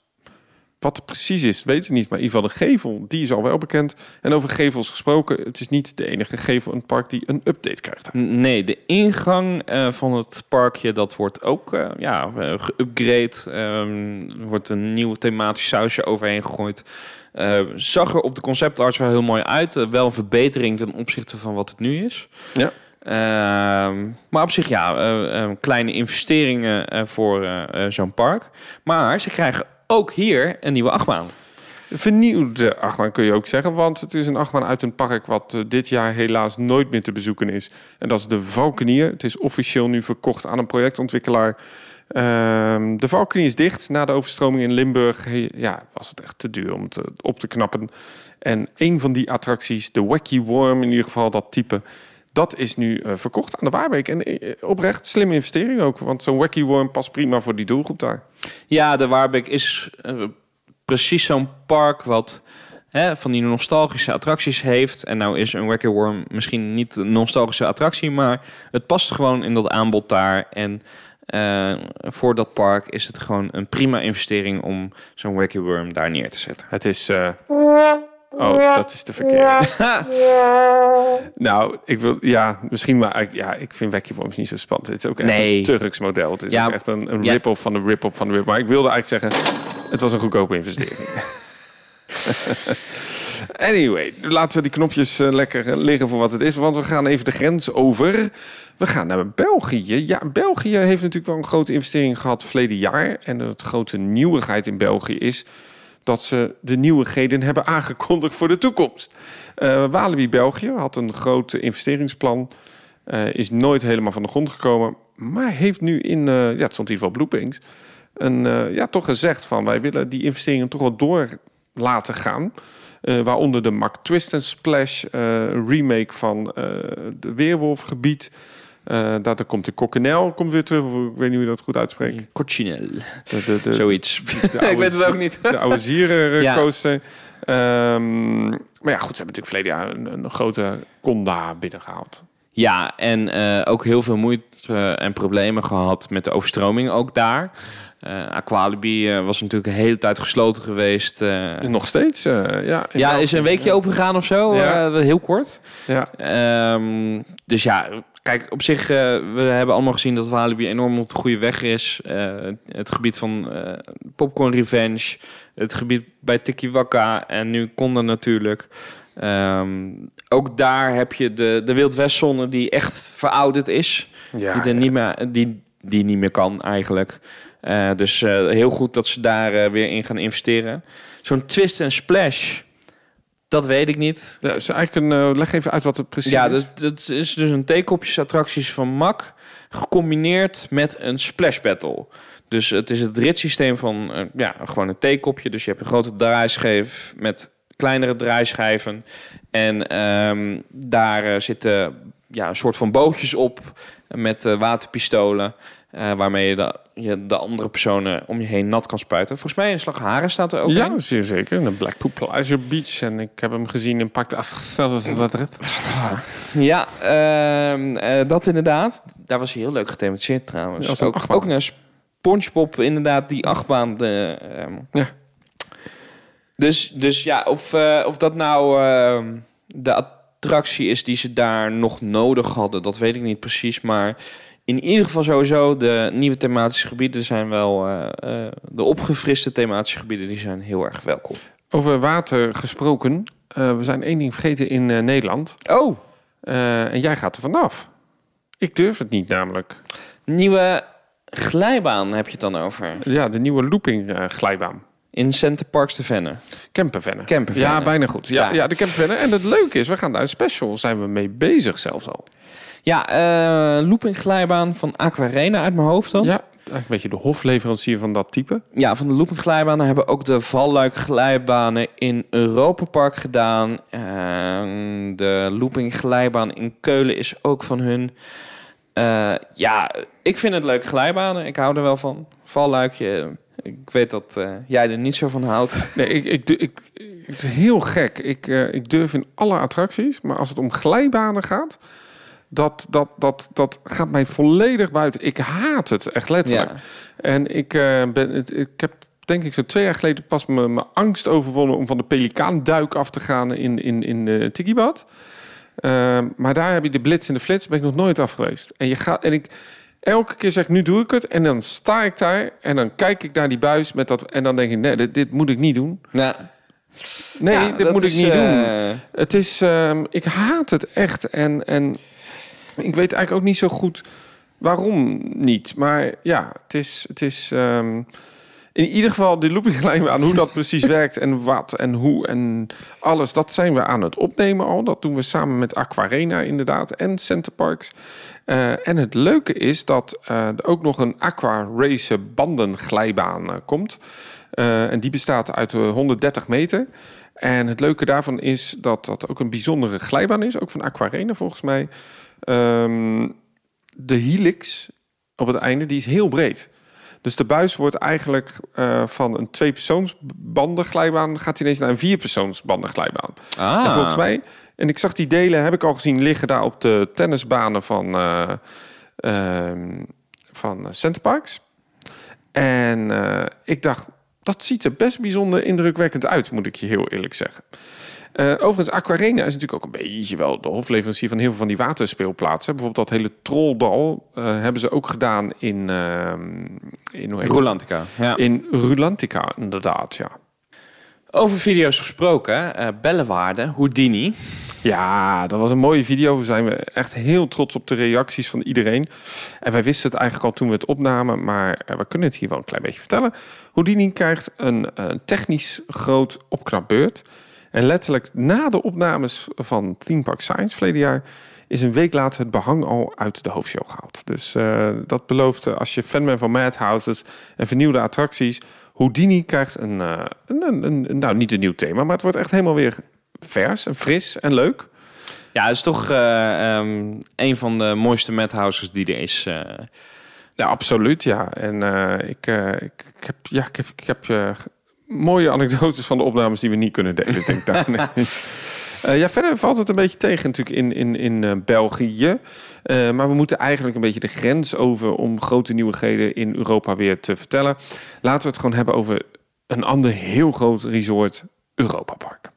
[SPEAKER 1] Wat het precies is, weet ik niet. Maar in ieder geval de gevel, die is al wel bekend. En over gevels gesproken, het is niet de enige gevel in het park die een update krijgt.
[SPEAKER 2] Nee, de ingang uh, van het parkje, dat wordt ook uh, ja, geüpgrade. Um, er wordt een nieuw thematisch sausje overheen gegooid. Uh, zag er op de conceptarts wel heel mooi uit. wel een verbetering ten opzichte van wat het nu is.
[SPEAKER 1] Ja.
[SPEAKER 2] Uh, maar op zich ja, uh, kleine investeringen voor zo'n park. Maar ze krijgen ook hier een nieuwe achtbaan.
[SPEAKER 1] Vernieuwde achtbaan kun je ook zeggen, want het is een achtbaan uit een park wat uh, dit jaar helaas nooit meer te bezoeken is. En dat is de Valkenier. Het is officieel nu verkocht aan een projectontwikkelaar. Uh, de Valkenier is dicht na de overstroming in Limburg. Ja, was het echt te duur om het op te knappen. En een van die attracties, de Wacky Worm in ieder geval, dat type, dat is nu uh, verkocht aan de Waarbeek. En uh, oprecht slimme investering ook. Want zo'n Wacky Worm past prima voor die doelgroep daar.
[SPEAKER 2] Ja, de Waarbeek is uh, precies zo'n park wat hè, van die nostalgische attracties heeft. En nou is een Wacky Worm misschien niet een nostalgische attractie, maar het past gewoon in dat aanbod daar. En voor dat park is het gewoon een prima investering om zo'n Wacky Worm daar neer te zetten.
[SPEAKER 1] Het is... Oh, dat is de verkeerde. nou, ik wil, ja, misschien maar, ja, ik vind Wacky Worms niet zo spannend. Het is ook echt nee. een Turks model. Het is ja, ook echt een, een rip-off van de rip-off van de rip. Maar ik wilde eigenlijk zeggen, het was een goedkope investering. anyway, laten we die knopjes uh, lekker liggen voor wat het is. Want we gaan even de grens over. We gaan naar België. Ja, België heeft natuurlijk wel een grote investering gehad verleden jaar. En de grote nieuwigheid in België is dat ze de nieuwigheden hebben aangekondigd voor de toekomst. Uh, Walibi België had een groot investeringsplan. Uh, is nooit helemaal van de grond gekomen. Maar heeft nu in, uh, ja, het stond in ieder geval Bluepings. een, eh, ja, toch gezegd van wij willen die investeringen toch wel door laten gaan. Eh, waaronder de Mac Twist and Splash eh, remake van eh de Weerwolfgebied. Eh daardoor komt de Coquenel komt weer terug. Of ik weet niet hoe je dat goed uitspreekt.
[SPEAKER 2] Cochinel.
[SPEAKER 1] De, de, de,
[SPEAKER 2] Zoiets.
[SPEAKER 1] de
[SPEAKER 2] ik weet het ook niet.
[SPEAKER 1] De oude zieren
[SPEAKER 2] Ja.
[SPEAKER 1] Ehm, maar ja, goed, ze hebben natuurlijk verleden jaar een, een grote Conda binnengehaald.
[SPEAKER 2] Ja, en eh, ook heel veel moeite en problemen gehad met de overstroming ook daar. Eh Aqualibi eh, was natuurlijk een hele tijd gesloten geweest. eh.
[SPEAKER 1] En nog steeds, eh, ja.
[SPEAKER 2] ja, is een weekje open gegaan of zo.
[SPEAKER 1] Ja.
[SPEAKER 2] eh, heel kort.
[SPEAKER 1] Ja,
[SPEAKER 2] Ehm, dus ja, kijk, op zich, eh, we hebben allemaal gezien dat Walibi enorm op de goede weg is. Eh, het gebied van eh, Popcorn Revenge, het gebied bij Tiki Waka en nu Conda natuurlijk. Ehm, ook daar heb je de, de Wild Westzone die echt verouderd is.
[SPEAKER 1] ja,
[SPEAKER 2] die, er niet meer, die, die niet meer kan eigenlijk. Dus heel goed dat ze daar weer in gaan investeren. Zo'n twist en splash, dat weet ik niet.
[SPEAKER 1] Ja, is eigenlijk een, eh, leg even uit wat het precies
[SPEAKER 2] Ja,
[SPEAKER 1] is.
[SPEAKER 2] dat, dat is dus een theekopjesattracties van MAC gecombineerd met een splash battle. Dus het is het ritssysteem van eh, ja, gewoon een theekopje. Dus je hebt een grote draaischijf met kleinere draaischijven. En ehm, daar eh, zitten ja, een soort van bootjes op met waterpistolen. Eh, waarmee je de, je de andere personen om je heen nat kan spuiten. Volgens mij in Slagharen staat er ook
[SPEAKER 1] ja,
[SPEAKER 2] een.
[SPEAKER 1] zeer zeker. In de Blackpool Pleasure Beach. En ik heb hem gezien in Pak af.
[SPEAKER 2] Ja, ehm, eh, dat inderdaad. Daar was hij heel leuk gethematiseerd trouwens.
[SPEAKER 1] Ja,
[SPEAKER 2] ook,
[SPEAKER 1] achtbaan.
[SPEAKER 2] ook naar SpongeBob inderdaad, die achtbaan. De, ehm,
[SPEAKER 1] Ja.
[SPEAKER 2] Dus, dus ja, of, eh, of dat nou ehm, de attractie is die ze daar nog nodig hadden, dat weet ik niet precies. Maar in ieder geval sowieso, de nieuwe thematische gebieden zijn wel... eh, eh, de opgefriste thematische gebieden, die zijn heel erg welkom.
[SPEAKER 1] Over water gesproken. eh, we zijn één ding vergeten in Nederland.
[SPEAKER 2] Oh,
[SPEAKER 1] en jij gaat er vanaf. Ik durf het niet namelijk.
[SPEAKER 2] nieuwe glijbaan heb je het dan over.
[SPEAKER 1] Ja, de nieuwe looping glijbaan.
[SPEAKER 2] In Center Parks te Venne.
[SPEAKER 1] Campervennen.
[SPEAKER 2] Campervennen.
[SPEAKER 1] Ja, bijna goed. Ja,
[SPEAKER 2] Ja.
[SPEAKER 1] ja. de campervennen. En het leuke is, we gaan daar een special, zijn we mee bezig zelfs al.
[SPEAKER 2] Ja, eh looping glijbaan van Aquarena uit mijn hoofd dan.
[SPEAKER 1] Ja, eigenlijk een beetje de hofleverancier van dat type.
[SPEAKER 2] Ja, van de looping glijbanen hebben ook de valluik glijbanen in Europa Park gedaan. De looping glijbaan in Keulen is ook van hun. Eh, ja, ik vind het leuke glijbanen. Ik hou er wel van. Valluikje. Ik weet dat eh, jij er niet zo van houdt.
[SPEAKER 1] Nee, ik, ik, ik, het is heel gek. Ik, ik durf in alle attracties, maar als het om glijbanen gaat, dat, dat, dat, dat gaat mij volledig buiten. Ik haat het, echt letterlijk.
[SPEAKER 2] Ja.
[SPEAKER 1] En ik, eh, ben, ik heb denk ik zo twee jaar geleden pas mijn mijn angst overwonnen om van de pelikaanduik af te gaan in, in, in de Tikibad. Ehm, maar daar heb je de blitz en de flits, ben ik nog nooit af geweest. En, je gaat, en ik elke keer zeg, nu doe ik het. En dan sta ik daar en dan kijk ik naar die buis met dat. En dan denk ik, nee, dit, dit moet ik niet doen.
[SPEAKER 2] Ja.
[SPEAKER 1] Nee,
[SPEAKER 2] Ja,
[SPEAKER 1] dit moet
[SPEAKER 2] is,
[SPEAKER 1] ik niet doen.
[SPEAKER 2] eh,
[SPEAKER 1] Het is, ehm, ik haat het echt. En, en ik weet eigenlijk ook niet zo goed waarom niet. Maar ja, het is, het is ehm, in ieder geval de loopinglijn aan hoe dat precies werkt en wat en hoe en alles. Dat zijn we aan het opnemen al. Dat doen we samen met Aquarena inderdaad en Centerparks. Eh en het leuke is dat eh, er ook nog een Aqua Race bandenglijbaan eh, komt. En die bestaat uit eh, 130 meter. En het leuke daarvan is dat dat ook een bijzondere glijbaan is. Ook van Aquarena volgens mij. Ehm, de helix op het einde, die is heel breed. Dus de buis wordt eigenlijk eh, van een tweepersoonsbandenglijbaan... gaat hij ineens naar een vierpersoonsbandenglijbaan.
[SPEAKER 2] ah.
[SPEAKER 1] En volgens mij, en ik zag die delen, heb ik al gezien liggen daar op de tennisbanen van, eh ehm, van Centerparks. En eh, ik dacht, dat ziet er best bijzonder indrukwekkend uit, moet ik je heel eerlijk zeggen. Eh, overigens, Aquarena is natuurlijk ook een beetje wel de hofleverancier van heel veel van die waterspeelplaatsen. Bijvoorbeeld dat hele Trolldal eh, hebben ze ook gedaan in, ehm in.
[SPEAKER 2] Ja.
[SPEAKER 1] in Rulantica, inderdaad, ja.
[SPEAKER 2] Over video's gesproken, eh Bellewaarde, Houdini.
[SPEAKER 1] Ja, dat was een mooie video. We zijn we echt heel trots op de reacties van iedereen. En wij wisten het eigenlijk al toen we het opnamen, maar we kunnen het hier wel een klein beetje vertellen. Houdini krijgt een, een technisch groot opknapbeurt. En letterlijk na de opnames van Theme Park Science verleden jaar is een week later het behang al uit de hoofdshow gehaald. Dus uh, dat belooft, uh, als je fan bent van Madhouses en vernieuwde attracties, Houdini krijgt een, uh, een, een, een, nou niet een nieuw thema, maar het wordt echt helemaal weer vers en fris en leuk.
[SPEAKER 2] Ja, het is toch um, een van de mooiste Madhouses die er is.
[SPEAKER 1] Ja, absoluut, ja. En ik, ik, ik, heb, ja, ik heb, ik heb mooie anekdotes van de opnames die we niet kunnen delen, denk ik. Uh, ja, verder valt het een beetje tegen natuurlijk in, in, in uh, België. Uh, maar we moeten eigenlijk een beetje de grens over om grote nieuwigheden in Europa weer te vertellen. Laten we het gewoon hebben over een ander heel groot resort, Europa Park.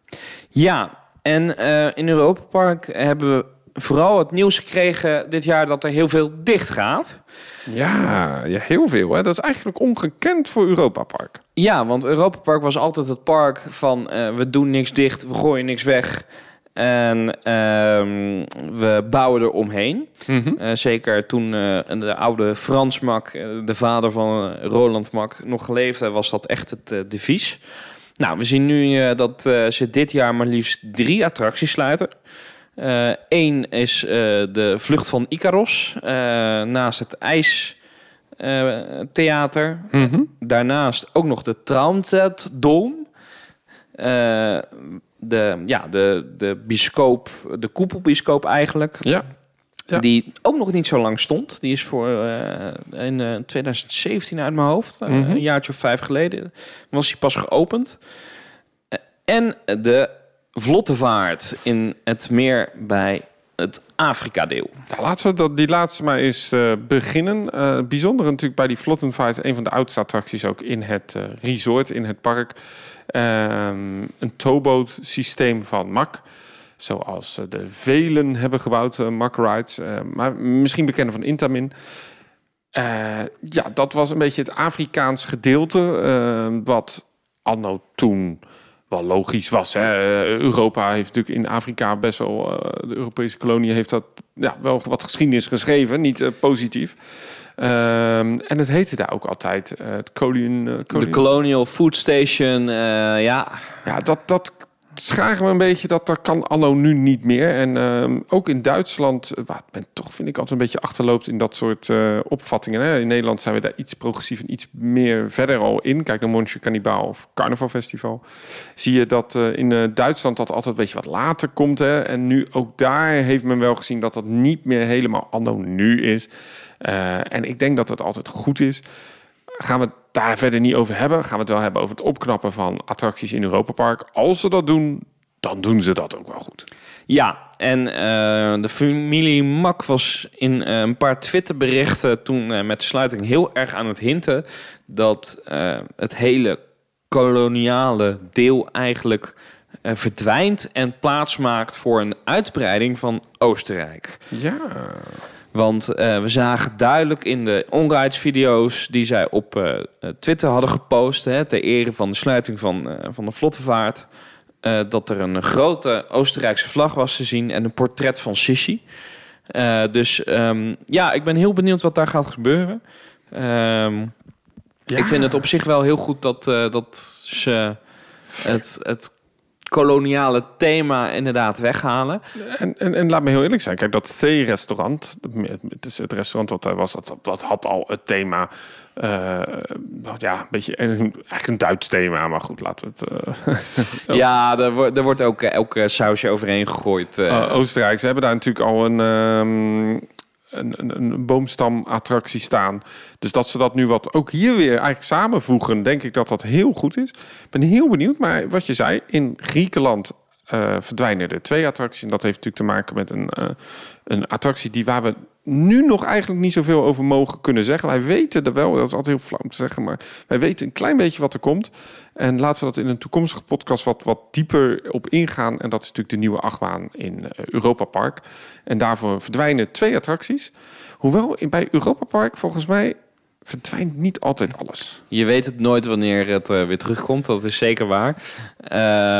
[SPEAKER 2] Ja, en in Europa Park hebben we vooral het nieuws gekregen dit jaar dat er heel veel dicht gaat.
[SPEAKER 1] Ja, ja heel veel. Hè? Dat is eigenlijk ongekend voor Europa Park.
[SPEAKER 2] Ja, want Europa Park was altijd het park van uh, we doen niks dicht, we gooien niks weg. En uh, we bouwen er omheen. Mm -hmm. uh, zeker toen uh, de oude Frans Mak, de vader van Roland Mak, nog geleefd heeft, was dat echt het devies. Nou, we zien nu dat ze dit jaar maar liefst drie attracties sluiten. Eén is de Vlucht van Icaros, naast het ijs uh, theater. Mm -hmm. Daarnaast ook nog de Transit Dome. Uh, de, ja, de, de biscoop, de koepelbiscoop eigenlijk.
[SPEAKER 1] Ja. ja.
[SPEAKER 2] Die ook nog niet zo lang stond. Die is voor uh, in 2017 uit mijn hoofd. Mm -hmm. Een jaartje of vijf geleden was hij pas geopend. en de vlotte vaart in het meer bij het Afrika-deel.
[SPEAKER 1] Laten we dat, die laatste maar eens uh, beginnen. Uh, bijzonder natuurlijk bij die Vlottenvaart, een van de oudste attracties ook in het uh, resort, in het park. Um, een towboat systeem van MAC. Zoals de velen hebben gebouwd, MAC Rides. maar misschien bekend van Intamin. ja, dat was een beetje het Afrikaans gedeelte. wat anno toen wel logisch was. Hè? Europa heeft natuurlijk in Afrika best wel, uh, de Europese kolonie heeft dat ja, wel wat geschiedenis geschreven, niet uh, positief. Um, en het heette daar ook altijd uh, het Colonial,
[SPEAKER 2] De Colonial Food Station, ja.
[SPEAKER 1] Ja, dat, dat schagen we een beetje dat dat kan anno nu niet meer. En uh, ook in Duitsland, wat men toch vind ik altijd een beetje achterloopt in dat soort uh, opvattingen. Hè? In Nederland zijn we daar iets progressief en iets meer verder al in. Kijk naar Monche Cannibal of Carnaval Festival. Zie je dat uh, in Duitsland dat altijd een beetje wat later komt. Hè? En nu ook daar heeft men wel gezien dat dat niet meer helemaal anno nu is. en ik denk dat het altijd goed is. Gaan we daar verder niet over hebben. Gaan we het wel hebben over het opknappen van attracties in Europa Park. Als ze dat doen, dan doen ze dat ook wel goed.
[SPEAKER 2] Ja, en uh, de familie Mak was in uh, een paar Twitterberichten toen uh, met de sluiting heel erg aan het hinten dat het hele koloniale deel eigenlijk verdwijnt en plaatsmaakt voor een uitbreiding van Oostenrijk.
[SPEAKER 1] Ja.
[SPEAKER 2] Want uh, we zagen duidelijk in de onrides-video's die zij op uh, Twitter hadden gepost, hè, ter ere van de sluiting van, uh, van de vlottevaart, dat er een grote Oostenrijkse vlag was te zien en een portret van Sissi. dus um, ja, ik ben heel benieuwd wat daar gaat gebeuren. Um, ja. Ik vind het op zich wel heel goed dat, dat ze het, het koloniale thema inderdaad weghalen.
[SPEAKER 1] En, en, en laat me heel eerlijk zijn. Kijk, dat C-restaurant, het is het restaurant wat daar was, dat, dat had al het thema. Uh, ja, een beetje eigenlijk een Duits thema, maar goed, laten we het.
[SPEAKER 2] Uh, ja, er, wordt er wordt ook elke sausje overheen gegooid.
[SPEAKER 1] Uh. Oostenrijk, ze hebben daar natuurlijk al een. Um, een, een, een boomstamattractie staan. Dus dat ze dat nu wat ook hier weer eigenlijk samenvoegen, denk ik dat dat heel goed is. Ik ben heel benieuwd, maar wat je zei, in Griekenland uh, verdwijnen er twee attracties. En dat heeft natuurlijk te maken met een, uh, een attractie die waar we nu nog eigenlijk niet zoveel over mogen kunnen zeggen. Wij weten er wel, dat is altijd heel flauw te zeggen, maar wij weten een klein beetje wat er komt. En laten we dat in een toekomstige podcast wat, wat dieper op ingaan. En dat is natuurlijk de nieuwe achtbaan in uh, Europa Park. En daarvoor verdwijnen twee attracties. Hoewel bij Europa Park volgens mij verdwijnt niet altijd alles.
[SPEAKER 2] Je weet het nooit wanneer het uh, weer terugkomt, dat is zeker waar.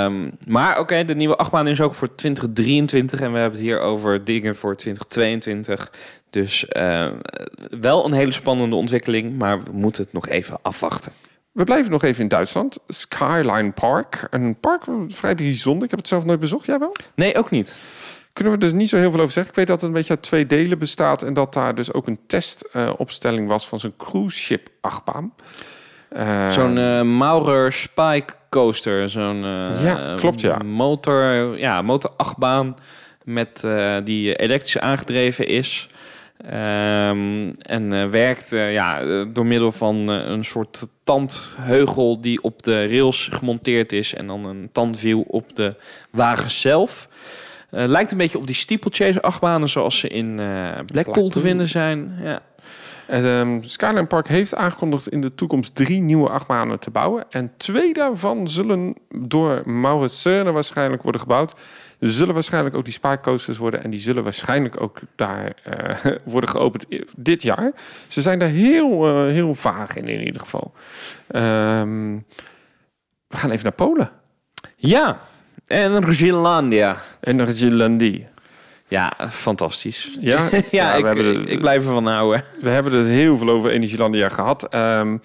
[SPEAKER 2] Um, maar oké, de nieuwe achtbaan is ook voor 2023 en we hebben het hier over dingen voor 2022. Dus uh, wel een hele spannende ontwikkeling, maar we moeten het nog even afwachten.
[SPEAKER 1] We blijven nog even in Duitsland. Skyline Park. Een park vrij bijzonder. Ik heb het zelf nooit bezocht. Jij wel?
[SPEAKER 2] Nee, ook niet.
[SPEAKER 1] kunnen we dus niet zo heel veel over zeggen. Ik weet dat het een beetje uit twee delen bestaat en dat daar dus ook een testopstelling was van zo'n cruise ship achtbaan. Uh,
[SPEAKER 2] zo'n uh, Maurer Spike coaster, zo'n uh,
[SPEAKER 1] ja, klopt ja.
[SPEAKER 2] motor, ja, motor achtbaan met die elektrisch aangedreven is. Um, en werkt ja, door middel van een soort tandheugel die op de rails gemonteerd is en dan een tandwiel op de wagen zelf. Uh, lijkt een beetje op die steeplechase achtbanen zoals ze in uh, Blackpool te vinden zijn. Ja.
[SPEAKER 1] En, um, Skyline Park heeft aangekondigd in de toekomst drie nieuwe achtbanen te bouwen. En twee daarvan zullen door Maurits Cerner waarschijnlijk worden gebouwd. Zullen waarschijnlijk ook die coasters worden. En die zullen waarschijnlijk ook daar uh, worden geopend dit jaar. Ze zijn daar heel, uh, heel vaag in, in ieder geval. Um, we gaan even naar Polen.
[SPEAKER 2] Ja, Energielandia.
[SPEAKER 1] Energielandie.
[SPEAKER 2] Ja, fantastisch.
[SPEAKER 1] Ja,
[SPEAKER 2] ja, ja ik, er, ik blijf ervan houden.
[SPEAKER 1] We hebben het heel veel over Energielandia gehad. Um,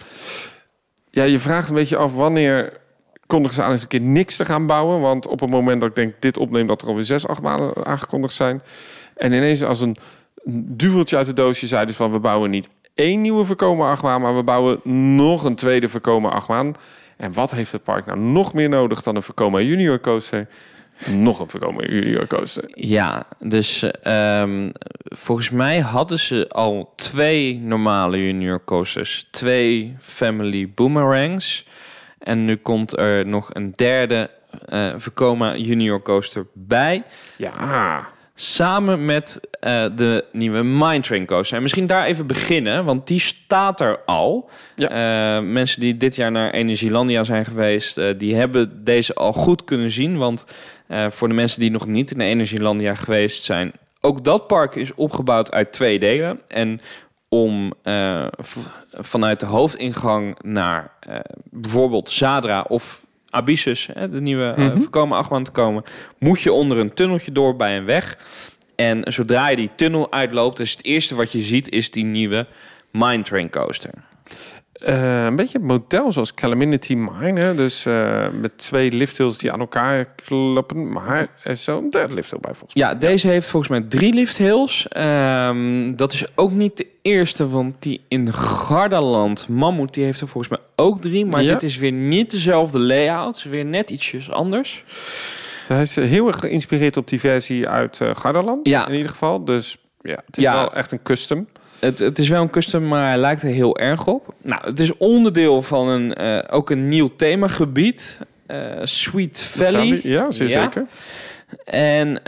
[SPEAKER 1] ja, je vraagt een beetje af wanneer kondigen ze aan eens een keer niks te gaan bouwen. Want op het moment dat ik denk dit opneem, dat er alweer zes, acht maanden aangekondigd zijn. En ineens als een duveltje uit de doosje zeiden van we bouwen niet één nieuwe voorkomen achtbaan, maar we bouwen nog een tweede voorkomen achtbaan. En wat heeft het park nou nog meer nodig dan een Vekoma Junior Coaster? Nog een Vekoma Junior Coaster.
[SPEAKER 2] Ja, dus um, volgens mij hadden ze al twee normale Junior Coasters. Twee Family Boomerangs. En nu komt er nog een derde uh, Vekoma Junior Coaster bij.
[SPEAKER 1] Ja.
[SPEAKER 2] Samen met uh, de nieuwe Mindtrain coaster. En misschien daar even beginnen, want die staat er al. Ja. Uh, mensen die dit jaar naar Energielandia zijn geweest, uh, die hebben deze al goed kunnen zien. Want voor de mensen die nog niet in Energielandia geweest zijn, ook dat park is opgebouwd uit twee delen. En om vanuit de hoofdingang naar bijvoorbeeld Zadra of Abyssus, hè, de nieuwe mm -hmm. voorkomen achtbaan te komen, moet je onder een tunneltje door bij een weg. En zodra je die tunnel uitloopt, is het eerste wat je ziet, is die nieuwe Mine Train Coaster.
[SPEAKER 1] Uh, een beetje het model zoals Calamity Mine. Hè? Dus uh, met twee lifthills die aan elkaar kloppen. Maar er is zo'n derde lifthill bij volgens
[SPEAKER 2] mij. Ja, deze heeft volgens mij drie lifthills. Um, dat is ook niet de eerste, want die in Gardaland, Mammoet, die heeft er volgens mij ook drie. Maar ja. dit is weer niet dezelfde layout. Weer net ietsjes anders.
[SPEAKER 1] Hij is heel erg geïnspireerd op die versie uit uh, Gardaland. Ja. In ieder geval. Dus ja, het is ja. wel echt een custom.
[SPEAKER 2] Het, het, is wel een custom, maar hij lijkt er heel erg op. Nou, het is onderdeel van een, uh, ook een nieuw themagebied. Uh, Sweet Valley. Valley.
[SPEAKER 1] Ja, zeer ja. zeker.
[SPEAKER 2] En uh,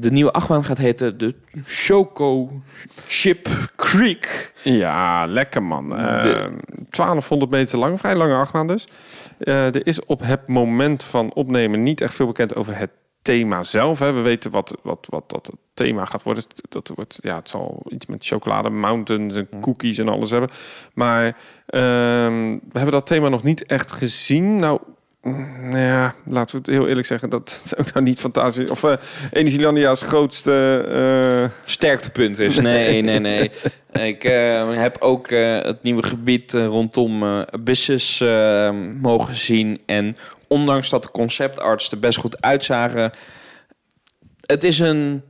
[SPEAKER 2] de nieuwe achtbaan gaat heten de Choco Chip Creek.
[SPEAKER 1] Ja, lekker man. De... 1200 meter lang, vrij lange achtbaan dus. er is op het moment van opnemen niet echt veel bekend over het thema zelf. Hè. We weten wat, wat, wat dat het thema gaat worden. Dat wordt, ja, het zal iets met chocolade, mountains en cookies en alles hebben. Maar um, we hebben dat thema nog niet echt gezien. Nou, nou ja, laten we het heel eerlijk zeggen, dat het ook nou niet fantastisch Of uh, Energielandia's grootste uh...
[SPEAKER 2] sterktepunt is. Nee, nee, nee. Ik uh, heb ook het nieuwe gebied rondom Abyssus mogen zien. En ondanks dat de conceptarts er best goed uitzagen, het is een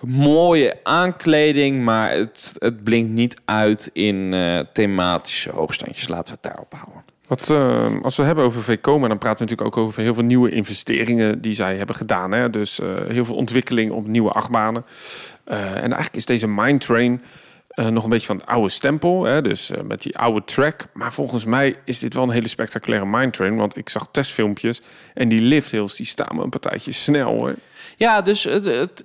[SPEAKER 2] mooie aankleding, maar het, het blinkt niet uit in thematische hoogstandjes. Laten we het daarop houden.
[SPEAKER 1] Wat, uh, als we hebben over VCOMA, dan praten we natuurlijk ook over heel veel nieuwe investeringen die zij hebben gedaan. Hè? Dus uh, heel veel ontwikkeling op nieuwe achtbanen. En eigenlijk is deze Mindtrain nog een beetje van het oude stempel. Hè? Dus met die oude track. Maar volgens mij is dit wel een hele spectaculaire Mindtrain. Want ik zag testfilmpjes en die lifthills die staan me een partijtje snel hoor.
[SPEAKER 2] Ja, dus het, het,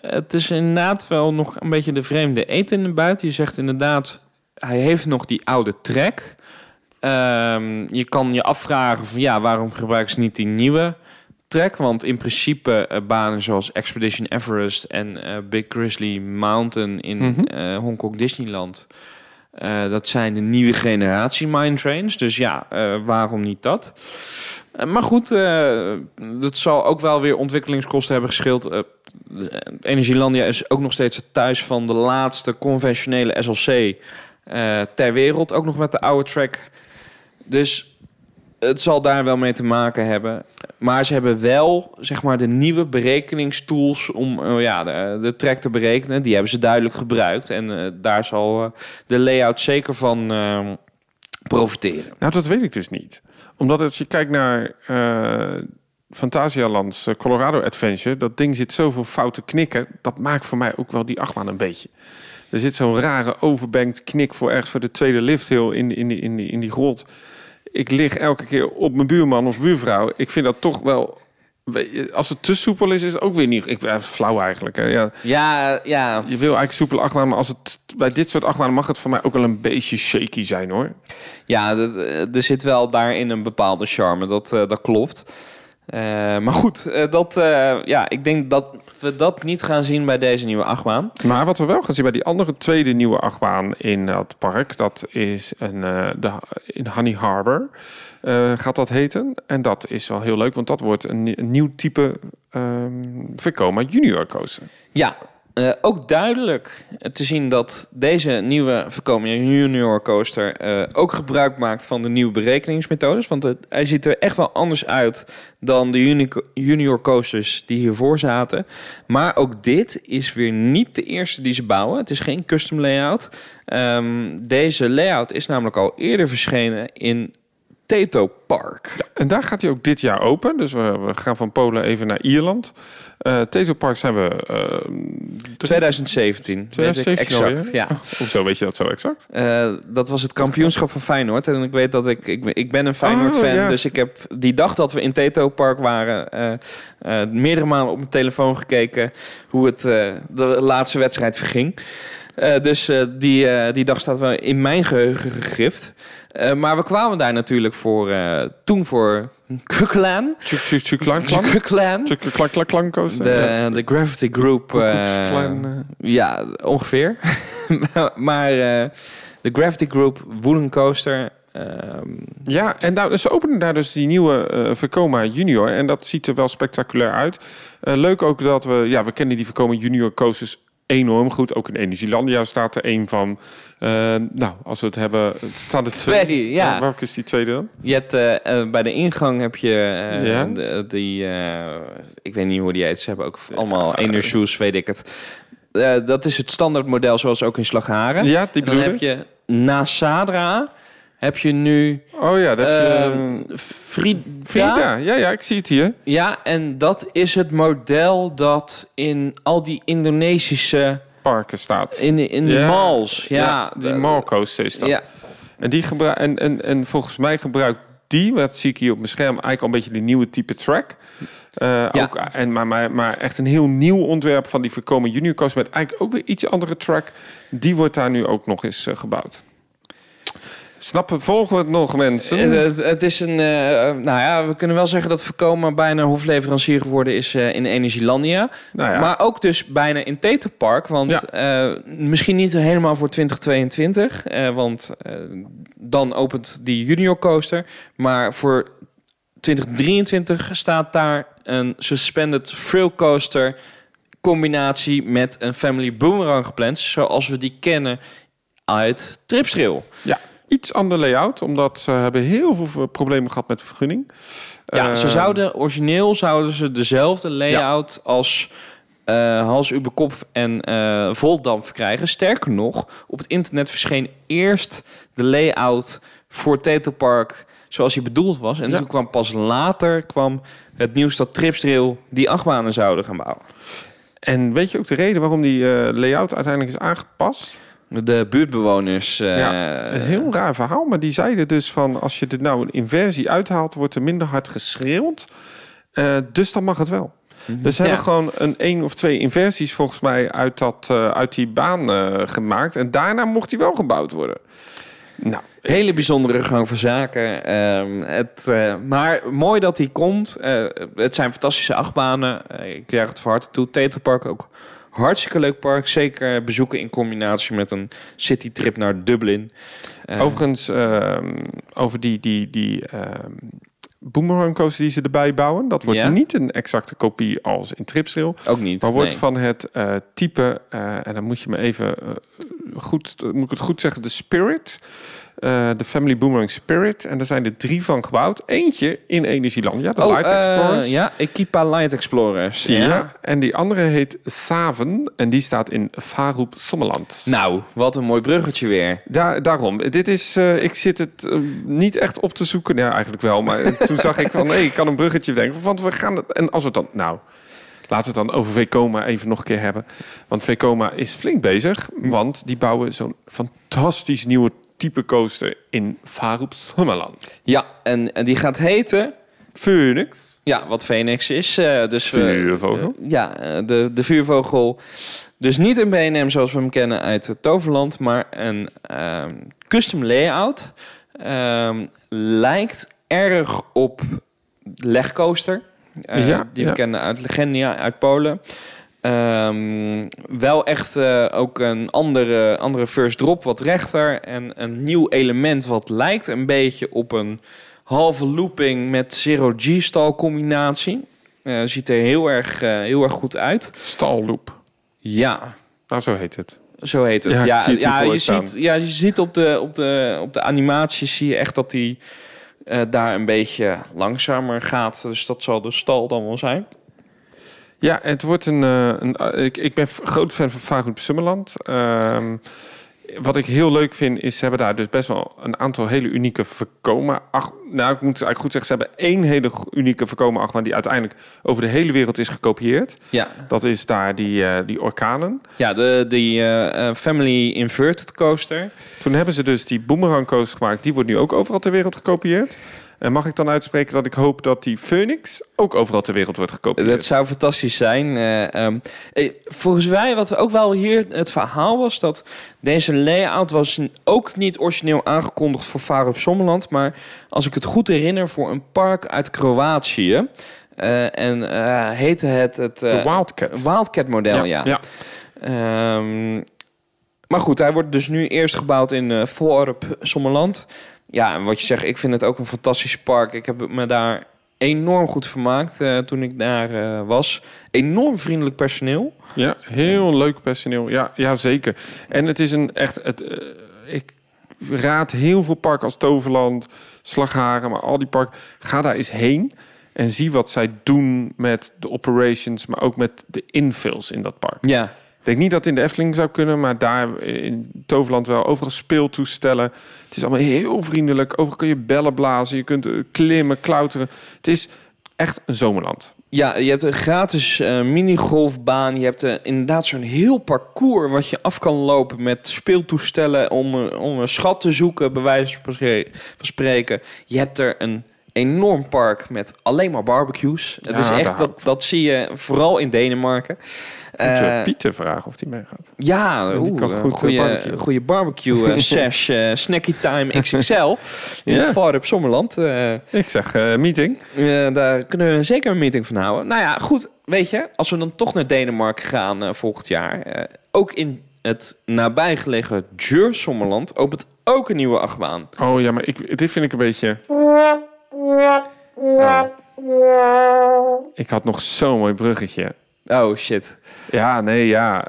[SPEAKER 2] het is inderdaad wel nog een beetje de vreemde eten in de buiten. Je zegt inderdaad, hij heeft nog die oude track... Um, je kan je afvragen van ja, waarom gebruiken ze niet die nieuwe track? Want in principe uh, banen zoals Expedition Everest en uh, Big Grizzly Mountain in mm -hmm. Hongkong Disneyland... dat zijn de nieuwe generatie mine trains. Dus ja, waarom niet dat? maar goed, dat zal ook wel weer ontwikkelingskosten hebben gescheeld. Energielandia is ook nog steeds het thuis van de laatste conventionele SLC ter wereld. Ook nog met de oude track. Dus het zal daar wel mee te maken hebben. Maar ze hebben wel, zeg maar, de nieuwe berekeningstools om eh, ja, de, de track te berekenen. Die hebben ze duidelijk gebruikt. En eh, daar zal eh, de layout zeker van eh, profiteren.
[SPEAKER 1] Nou, dat weet ik dus niet. Omdat als je kijkt naar Fantasialands Colorado Adventure, dat ding zit zoveel foute knikken. Dat maakt voor mij ook wel die achtbaan een beetje. Er zit zo'n rare overbanked knik voor ergens voor de tweede lifthill in, in, in, die, in die grot. Ik lig elke keer op mijn buurman of buurvrouw. Ik vind dat toch wel... Als het te soepel is, is het ook weer niet... Ik ben flauw eigenlijk. Hè. Ja,
[SPEAKER 2] Ja, ja,
[SPEAKER 1] je wil eigenlijk soepele achtbaan, maar als het, bij dit soort achtbanen mag het voor mij ook wel een beetje shaky zijn hoor.
[SPEAKER 2] ja dat, eh, er zit wel daarin een bepaalde charme. Dat, eh, dat klopt. Eh, maar goed, eh, dat, eh, ja, ik denk dat we dat niet gaan zien bij deze nieuwe achtbaan.
[SPEAKER 1] Maar wat we wel gaan zien bij die andere tweede nieuwe achtbaan in het park, dat is een, de, in Honey Harbor gaat dat heten. En dat is wel heel leuk, want dat wordt een, een nieuw type ehm Vekoma Junior coaster.
[SPEAKER 2] Ja, eh, ook duidelijk te zien dat deze nieuwe Vekoma Junior Coaster eh, ook gebruik maakt van de nieuwe berekeningsmethodes. Want het, hij ziet er echt wel anders uit dan de uni- junior coasters die hiervoor zaten. Maar ook dit is weer niet de eerste die ze bouwen. Het is geen custom layout. Ehm, deze layout is namelijk al eerder verschenen in Teto Park.
[SPEAKER 1] En daar gaat hij ook dit jaar open. Dus we gaan van Polen even naar Ierland. Eh Teto Park zijn we... eh,
[SPEAKER 2] 2017, weet ik
[SPEAKER 1] 2017
[SPEAKER 2] exact.
[SPEAKER 1] alweer?
[SPEAKER 2] Ja.
[SPEAKER 1] Hoezo weet je dat zo exact?
[SPEAKER 2] Eh, dat was het kampioenschap van Feyenoord. En ik weet dat ik... Ik ben, ik ben een Feyenoord-fan.
[SPEAKER 1] Oh, ja.
[SPEAKER 2] Dus ik heb die dag dat we in Teto Park waren... eh, eh, meerdere malen op mijn telefoon gekeken... hoe het eh, de laatste wedstrijd verging. Eh, dus eh, die, eh, die dag staat wel in mijn geheugen gegrift. Eh, maar we kwamen daar natuurlijk voor... eh, toen voor Kuklan. Kuklan.
[SPEAKER 1] Ja.
[SPEAKER 2] De, de Gravity Group. eh,
[SPEAKER 1] eh.
[SPEAKER 2] ja, ongeveer. maar eh, de Gravity Group Wooden Coaster. ehm,
[SPEAKER 1] Ja, en nou, ze openen daar dus die nieuwe Vekoma Junior. En dat ziet er wel spectaculair uit. Leuk ook dat we... Ja, we kennen die Vekoma Junior coasters enorm goed. Ook in Energielandia staat er een van. Eh, nou, als we het hebben... Het staan er twee.
[SPEAKER 2] Twee, ja.
[SPEAKER 1] Welke is die tweede dan?
[SPEAKER 2] je hebt eh, eh, bij de ingang heb je eh,
[SPEAKER 1] Ja.
[SPEAKER 2] de, die, ik weet niet hoe die heet. Ze hebben ook allemaal Enershoes, weet ik het. Dat is het standaard model zoals ook in Slagharen.
[SPEAKER 1] Ja, die
[SPEAKER 2] en dan
[SPEAKER 1] bedoel
[SPEAKER 2] heb je na Sadra heb je nu
[SPEAKER 1] Oh ja, dat heb je...
[SPEAKER 2] eh,
[SPEAKER 1] eh,
[SPEAKER 2] Frida.
[SPEAKER 1] Frida. Ja, ja, ik zie het hier.
[SPEAKER 2] Ja, en dat is het model dat in al die Indonesische...
[SPEAKER 1] Parken staat.
[SPEAKER 2] In, de- in de
[SPEAKER 1] Ja,
[SPEAKER 2] malls. Ja,
[SPEAKER 1] die
[SPEAKER 2] de-
[SPEAKER 1] mall coaster is dat.
[SPEAKER 2] Ja,
[SPEAKER 1] En, die gebruik en, en, en volgens mij gebruikt die, wat zie ik hier op mijn scherm, eigenlijk al een beetje de nieuwe type track. Eh,
[SPEAKER 2] Ja.
[SPEAKER 1] ook, en, maar, maar, maar echt een heel nieuw ontwerp van die voorkomen junior coaster met eigenlijk ook weer iets andere track. Die wordt daar nu ook nog eens eh, gebouwd. Snappen, volgen we het nog mensen?
[SPEAKER 2] het, het- het is een... eh, nou ja, we kunnen wel zeggen dat Voorkomen bijna hofleverancier geworden is eh, in Energielandia.
[SPEAKER 1] nou ja,
[SPEAKER 2] Maar ook dus bijna in Teterpark. Want
[SPEAKER 1] Ja.
[SPEAKER 2] eh, misschien niet helemaal voor 2022. eh, want eh, dan opent die junior coaster. Maar voor 2023 staat daar een suspended thrill coaster combinatie met een family boomerang gepland. Zoals we die kennen uit Tripsrail.
[SPEAKER 1] ja, iets ander layout, omdat ze hebben heel veel problemen gehad met de vergunning.
[SPEAKER 2] Ja, ze
[SPEAKER 1] Eh,
[SPEAKER 2] zouden origineel zouden ze dezelfde layout als eh Hals Uber Kop en eh Voldamp krijgen. Sterker nog, op het internet verscheen eerst de layout voor Tetelpark zoals hij bedoeld was. En
[SPEAKER 1] Ja.
[SPEAKER 2] toen kwam pas later kwam het nieuws dat Tripsrail die achtbanen zouden gaan bouwen.
[SPEAKER 1] En weet je ook de reden waarom die eh, layout uiteindelijk is aangepast?
[SPEAKER 2] De buurtbewoners. eh,
[SPEAKER 1] Ja, Het is een heel raar verhaal, maar die zeiden dus van... als je er nou een inversie uithaalt, wordt er minder hard geschreeuwd. Eh, dus dan mag het wel. Dus ze
[SPEAKER 2] Ja.
[SPEAKER 1] hebben gewoon een één of twee inversies volgens mij uit, dat, eh, uit die baan eh, gemaakt. En daarna mocht die wel gebouwd worden. Nou,
[SPEAKER 2] Hele bijzondere gang van zaken. Ehm, het, eh, maar mooi dat hij komt. Eh, het zijn fantastische achtbanen. Eh, ik krijg het van harte toe. Tetelpark ook hartstikke leuk park. Zeker bezoeken in combinatie met een citytrip naar Dublin.
[SPEAKER 1] Overigens, ehm, over die, die, die coaster die ze erbij bouwen. Dat wordt
[SPEAKER 2] Ja.
[SPEAKER 1] niet een exacte kopie als in Tripsrail.
[SPEAKER 2] Ook niet.
[SPEAKER 1] Maar wordt
[SPEAKER 2] nee.
[SPEAKER 1] van het eh, type, eh, en dan moet je me even eh, goed, moet ik het goed zeggen, de Spirit. de Family Boomerang Spirit. En daar zijn er drie van gebouwd. Eentje in Energielandia, de
[SPEAKER 2] Oh,
[SPEAKER 1] Light Explorers.
[SPEAKER 2] ja, Equipa Light Explorers. Ja.
[SPEAKER 1] Ja. en die andere heet Saven. En die staat in Faroep Sommerland.
[SPEAKER 2] Nou, wat een mooi bruggetje weer.
[SPEAKER 1] Daar, daarom. Dit is, ik zit het niet echt op te zoeken. Ja, eigenlijk wel. Maar toen zag ik van, nee, ik kan een bruggetje denken. Want we gaan het, en als we het dan, nou, laten we het dan over Vekoma even nog een keer hebben. Want Vekoma is flink bezig. Want die bouwen zo'n fantastisch nieuwe type coaster in Sommerland.
[SPEAKER 2] Ja, en, en die gaat heten...
[SPEAKER 1] Phoenix.
[SPEAKER 2] Ja, wat Phoenix is. eh, dus we-
[SPEAKER 1] Vuurvogel.
[SPEAKER 2] eh, ja, eh, de, de vuurvogel. Dus niet een BNM zoals we hem kennen uit het Toverland, maar een ehm, custom layout. Ehm, lijkt erg op legcoaster. eh,
[SPEAKER 1] Ja,
[SPEAKER 2] die we
[SPEAKER 1] ja.
[SPEAKER 2] kennen uit Legendia, uit Polen. Ehm, wel echt eh, ook een andere, andere first drop, wat rechter. En een nieuw element wat lijkt een beetje op een halve looping met zero G-stall combinatie. Eh, ziet er heel erg, heel erg goed uit.
[SPEAKER 1] Stalloop.
[SPEAKER 2] Ja,
[SPEAKER 1] Nou, zo heet het.
[SPEAKER 2] zo heet het.
[SPEAKER 1] Ja,
[SPEAKER 2] Ja, je,
[SPEAKER 1] staan.
[SPEAKER 2] ziet, ja je ziet op de, op de, op de animaties zie je echt dat hij eh, daar een beetje langzamer gaat. Dus dat zal de stal dan wel zijn.
[SPEAKER 1] Ja, het wordt een. eh, eh, ik, ik ben groot fan van Faroep Summerland. Ehm, wat ik heel leuk vind, is ze hebben daar dus best wel een aantal hele unieke voorkomen. Ach, nou, ik moet eigenlijk goed zeggen, ze hebben één hele unieke voorkomen achtbaan die uiteindelijk over de hele wereld is gekopieerd.
[SPEAKER 2] Ja,
[SPEAKER 1] Dat is daar die, eh, die orkanen.
[SPEAKER 2] ja de, die eh, eh, Family Inverted Coaster.
[SPEAKER 1] Toen hebben ze dus die boomerang coaster gemaakt. Die wordt nu ook overal ter wereld gekopieerd. En mag ik dan uitspreken dat ik hoop dat die Phoenix ook overal ter wereld wordt gekopieerd?
[SPEAKER 2] Dat zou fantastisch zijn. Eh, ehm, eh, volgens mij, wat ook wel hier het verhaal was, dat deze layout was ook niet origineel aangekondigd voor Varen op Sommerland, maar als ik het goed herinner, voor een park uit Kroatië. Eh, en eh, heette het het
[SPEAKER 1] Wildcat.
[SPEAKER 2] Wildcat model, ja.
[SPEAKER 1] ja.
[SPEAKER 2] Ehm, maar goed, hij wordt dus nu eerst gebouwd in eh Voorp, Sommerland. Ja, en wat je zegt, ik vind het ook een fantastisch park. Ik heb me daar enorm goed vermaakt eh, toen ik daar eh, was. Enorm vriendelijk personeel.
[SPEAKER 1] Ja, heel leuk personeel. Ja, ja, zeker. En het is een echt... Het, eh, ik raad heel veel parken als Toverland, Slagharen, maar al die parken. Ga daar eens heen en zie wat zij doen met de operations, maar ook met de infills in dat park.
[SPEAKER 2] Ja,
[SPEAKER 1] Ik denk niet dat het in de Efteling zou kunnen, maar daar in Toverland wel. Overal speeltoestellen. Het is allemaal heel vriendelijk. Overal kun je bellen blazen. Je kunt eh, klimmen, klauteren. Het is echt een zomerland.
[SPEAKER 2] ja je hebt een gratis eh minigolfbaan. Je hebt eh, inderdaad zo'n heel parcours wat je af kan lopen met speeltoestellen om, om een schat te zoeken, bij wijze van spreken. Je hebt er een enorm park met alleen maar barbecues. Het
[SPEAKER 1] Ja,
[SPEAKER 2] is echt, dat, dat zie je vooral in Denemarken.
[SPEAKER 1] Moet je
[SPEAKER 2] Eh,
[SPEAKER 1] Pieter vragen of die meegaat.
[SPEAKER 2] Ja,
[SPEAKER 1] Die
[SPEAKER 2] oeh,
[SPEAKER 1] kan goed, eh,
[SPEAKER 2] goede
[SPEAKER 1] barbecuen.
[SPEAKER 2] goede barbecue eh, sesh, snacky time XXL in
[SPEAKER 1] Ja.
[SPEAKER 2] Far op Sommerland.
[SPEAKER 1] Ik zeg meeting.
[SPEAKER 2] daar kunnen we zeker een meeting van houden. Nou ja, goed, weet je, als we dan toch naar Denemarken gaan volgend jaar, ook in het nabijgelegen Djur Sommerland opent ook een nieuwe achtbaan.
[SPEAKER 1] Oh ja, maar ik, dit vind ik een beetje... Ik had nog zo'n mooi bruggetje.
[SPEAKER 2] Oh shit.
[SPEAKER 1] Ja, nee, ja.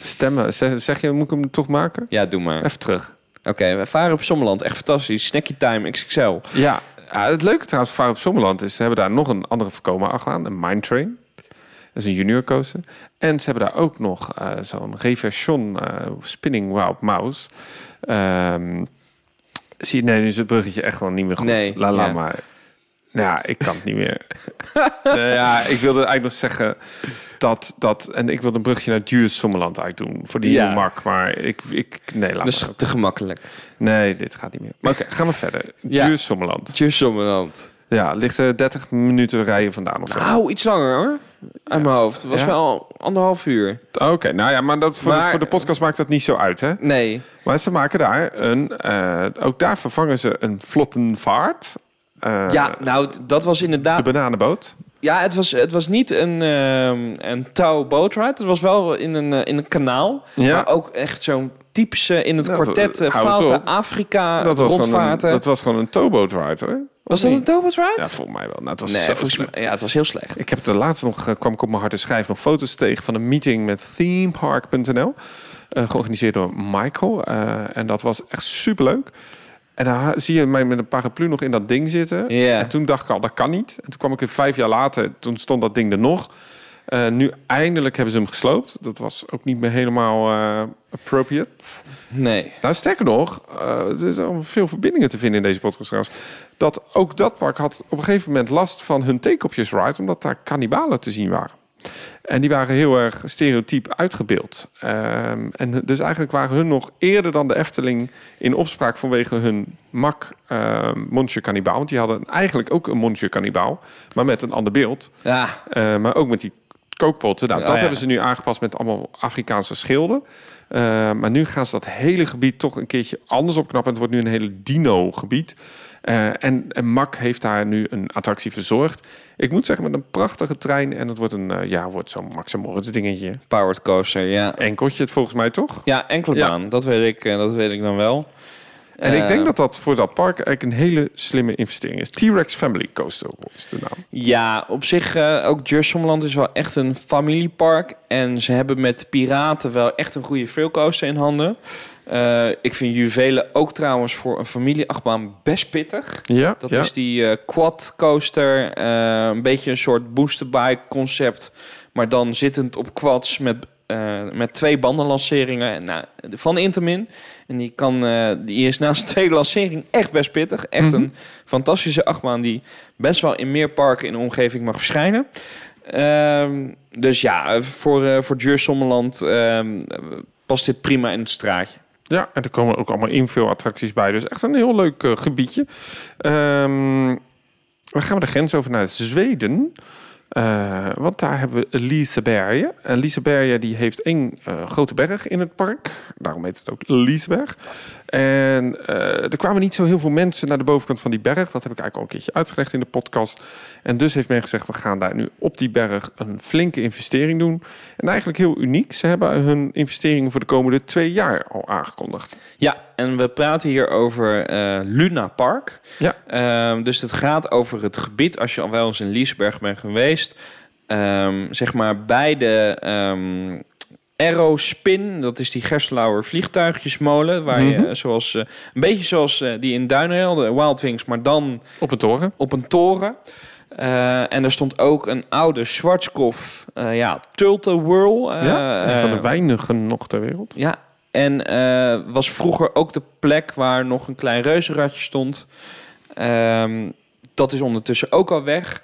[SPEAKER 1] Stemmen. Zeg, zeg je, moet ik hem toch maken?
[SPEAKER 2] Ja, doe maar.
[SPEAKER 1] Even terug.
[SPEAKER 2] Oké, we varen op Sommerland. Echt fantastisch. Snacky time XXL.
[SPEAKER 1] Ja, ja, het leuke trouwens van op Sommerland is... ze hebben daar nog een andere voorkomen achtbaan. Een Mine Train. Dat is een junior coaster. En ze hebben daar ook nog eh, zo'n reversion eh, Spinning Wild Mouse. Ehm, zie je, nee, nu is het bruggetje echt wel niet meer goed.
[SPEAKER 2] Nee,
[SPEAKER 1] La, la
[SPEAKER 2] ja.
[SPEAKER 1] maar. Nou Ja, ik kan het niet meer. Nou ja, ik wilde eigenlijk nog zeggen dat... dat en ik wilde een brugje naar Duurs Sommerland uitdoen. Voor die
[SPEAKER 2] Ja.
[SPEAKER 1] mak. Maar ik... ik nee, laat
[SPEAKER 2] Dus te gemakkelijk.
[SPEAKER 1] Nee, dit gaat niet meer. Maar oké, gaan we verder.
[SPEAKER 2] Ja.
[SPEAKER 1] Sommerland.
[SPEAKER 2] Djur Sommerland.
[SPEAKER 1] Ja, ligt er 30 minuten rijden vandaan of zo.
[SPEAKER 2] Nou, iets langer hoor. Uit mijn hoofd. Het was
[SPEAKER 1] Ja?
[SPEAKER 2] wel anderhalf uur.
[SPEAKER 1] Oké, nou ja, maar, dat voor, de,
[SPEAKER 2] Maar-
[SPEAKER 1] voor de podcast maakt dat niet zo uit, hè?
[SPEAKER 2] Nee.
[SPEAKER 1] Maar ze maken daar een... eh, ook daar vervangen ze een vlottenvaart. Eh,
[SPEAKER 2] Ja, nou, d- dat was
[SPEAKER 1] De
[SPEAKER 2] inderdaad...
[SPEAKER 1] bananenboot.
[SPEAKER 2] Ja, het was, het was niet een, ehm een. Het was wel in een, eh, in een kanaal.
[SPEAKER 1] Ja.
[SPEAKER 2] Maar ook echt zo'n typische in het kwartet uh,
[SPEAKER 1] hou eens
[SPEAKER 2] foute
[SPEAKER 1] op.
[SPEAKER 2] Afrika
[SPEAKER 1] dat, was gewoon een,
[SPEAKER 2] rondvaarten.
[SPEAKER 1] dat was gewoon een ride, hoor.
[SPEAKER 2] was dat een touw boatride?
[SPEAKER 1] Ja, volgens mij wel. Nou, het was
[SPEAKER 2] nee, volgens mij, ja, het was heel slecht.
[SPEAKER 1] Ik heb de laatste nog, eh, kwam ik op mijn harde schrijf, nog foto's tegen van een meeting met themepark.nl. eh, georganiseerd door Michael. eh, en dat was echt superleuk. En dan zie je mij met een paraplu nog in dat ding zitten. En toen dacht ik al, dat kan niet. En toen kwam ik er vijf jaar later, toen stond dat ding er nog. Eh, nu eindelijk hebben ze hem gesloopt. Dat was ook niet meer helemaal eh, appropriate.
[SPEAKER 2] Nee.
[SPEAKER 1] Nou, sterker nog, eh, er zijn veel verbindingen te vinden in deze podcast trouwens. Dat ook dat park had op een gegeven moment last van hun theekopjes ride, omdat daar kannibalen te zien waren. En die waren heel erg stereotyp uitgebeeld. Ehm, en dus eigenlijk waren hun nog eerder dan de Efteling in opspraak vanwege hun mak ehm Monsieur Cannibaal. Want die hadden eigenlijk ook een Monsieur Cannibaal, maar met een ander beeld.
[SPEAKER 2] Ja,
[SPEAKER 1] Eh, maar ook met die kookpotten. Nou, dat
[SPEAKER 2] ja.
[SPEAKER 1] hebben ze nu aangepast met allemaal Afrikaanse schilden. Maar nu gaan ze dat hele gebied toch een keertje anders opknappen. Het wordt nu een hele dino-gebied. Eh, en, en Mak heeft daar nu een attractie verzorgd. Ik moet zeggen, met een prachtige trein. En het wordt een, eh, ja, wordt zo'n Max Moritz dingetje.
[SPEAKER 2] powered coaster, ja.
[SPEAKER 1] Enkeltje het volgens mij toch?
[SPEAKER 2] Ja, enkele
[SPEAKER 1] Ja.
[SPEAKER 2] baan. Dat weet ik, eh, dat weet ik dan wel.
[SPEAKER 1] En ik denk dat dat voor dat park eigenlijk een hele slimme investering is. T-Rex Family Coaster is de naam.
[SPEAKER 2] Ja, op zich, eh, ook Jersomland is wel echt een familiepark. En ze hebben met Piraten wel echt een goede trailcoaster in handen. Eh, ik vind Juwelen ook trouwens voor een familieachtbaan best pittig.
[SPEAKER 1] Ja,
[SPEAKER 2] Dat
[SPEAKER 1] ja.
[SPEAKER 2] is die eh, quad coaster. eh, een beetje een soort boosterbike concept. Maar dan zittend op quads met, met twee bandenlanceringen. En, Nou, van Intermin. En die, kan, die is naast de tweede lancering echt best pittig. Echt
[SPEAKER 1] Mhm.
[SPEAKER 2] een fantastische achtbaan die best wel in meer parken in de omgeving mag verschijnen. Ehm, dus ja, voor, voor Jur Sommerland ehm, past dit prima in het straatje.
[SPEAKER 1] Ja, en er komen ook allemaal infill-attracties bij. Dus echt een heel leuk eh, gebiedje. Ehm, dan gaan we de grens over naar Zweden. Eh, want daar hebben we Liseberg. En Liseberg die heeft één eh, grote berg in het park. Daarom heet het ook Liseberg. En eh, er kwamen niet zo heel veel mensen naar de bovenkant van die berg. Dat heb ik eigenlijk al een keertje uitgelegd in de podcast. En dus heeft men gezegd, we gaan daar nu op die berg een flinke investering doen. En eigenlijk heel uniek. Ze hebben hun investeringen voor de komende twee jaar al aangekondigd.
[SPEAKER 2] Ja, en we praten hier over eh, Luna Park.
[SPEAKER 1] Ja.
[SPEAKER 2] Ehm, dus het gaat over het gebied, als je al wel eens in Liesberg bent geweest, ehm, zeg maar bij de ehm Aerospin, dat is die Gerstlauer vliegtuigjesmolen, waar je
[SPEAKER 1] Mhm.
[SPEAKER 2] zoals, eh, een beetje zoals eh, die in Duinrail, de Wild Wings, maar dan
[SPEAKER 1] Op een toren.
[SPEAKER 2] op een toren. Eh, en er stond ook een oude Schwarzkopf, eh ja, Turtle Whirl. eh,
[SPEAKER 1] ja, van de weinigen nog ter wereld.
[SPEAKER 2] ja, en was vroeger ook de plek waar nog een klein reuzenradje stond. Ehm, dat is ondertussen ook al weg.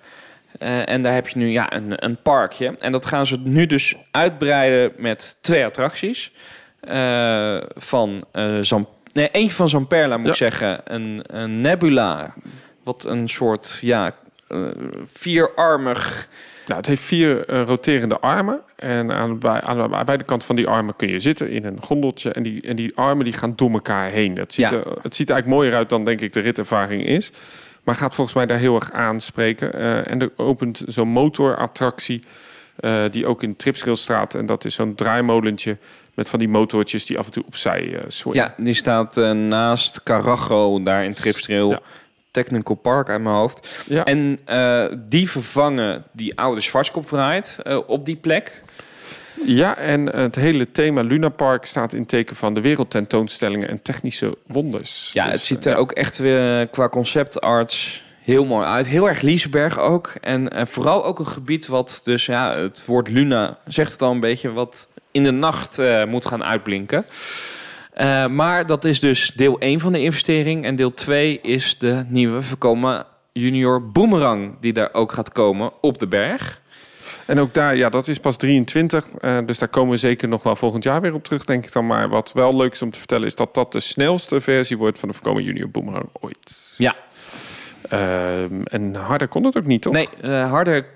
[SPEAKER 2] Eh, en daar heb je nu ja, een, een parkje. En dat gaan ze nu dus uitbreiden met twee attracties. Eh, van Zam nee, eentje van Zamperla moet
[SPEAKER 1] Ja.
[SPEAKER 2] ik zeggen. Een, een nebula. Wat een soort ja, vierarmig
[SPEAKER 1] Ja, het heeft vier roterende armen. En aan, bij, aan, aan beide kanten van die armen kun je zitten in een gondeltje. En die, en die armen die gaan door elkaar heen. Dat ziet
[SPEAKER 2] Ja.
[SPEAKER 1] er, het ziet er eigenlijk mooier uit dan denk ik de ritervaring is. Maar gaat volgens mij daar heel erg aanspreken. Eh, en er opent zo'n motorattractie eh, die ook in Tripsrailstraat. En dat is zo'n draaimolentje met van die motortjes die af en toe opzij swingen.
[SPEAKER 2] Ja, die staat naast Carajo, daar in Tripstrail.
[SPEAKER 1] Ja.
[SPEAKER 2] Technical Park uit mijn hoofd.
[SPEAKER 1] Ja.
[SPEAKER 2] En die vervangen die oude eh, op die plek.
[SPEAKER 1] Ja, en het hele thema Luna Park staat in teken van de wereldtentoonstellingen en technische wonders.
[SPEAKER 2] Ja,
[SPEAKER 1] Dus,
[SPEAKER 2] het ziet
[SPEAKER 1] eh,
[SPEAKER 2] er ook echt weer qua concept arts heel mooi uit. Heel erg Liesberg ook. En eh, vooral ook een gebied wat dus, ja, het woord Luna zegt het al een beetje, wat in de nacht eh, moet gaan uitblinken. Eh, maar dat is dus deel 1 van de investering. En deel 2 is de nieuwe voorkomen junior boomerang die daar ook gaat komen op de berg.
[SPEAKER 1] En ook daar, ja, dat is pas 23. eh, dus daar komen we zeker nog wel volgend jaar weer op terug, denk ik dan. Maar wat wel leuk is om te vertellen, is dat dat de snelste versie wordt van de voorkomen junior boomerang ooit.
[SPEAKER 2] Ja.
[SPEAKER 1] Ehm, en harder kon het ook niet, toch?
[SPEAKER 2] Nee, eh, harder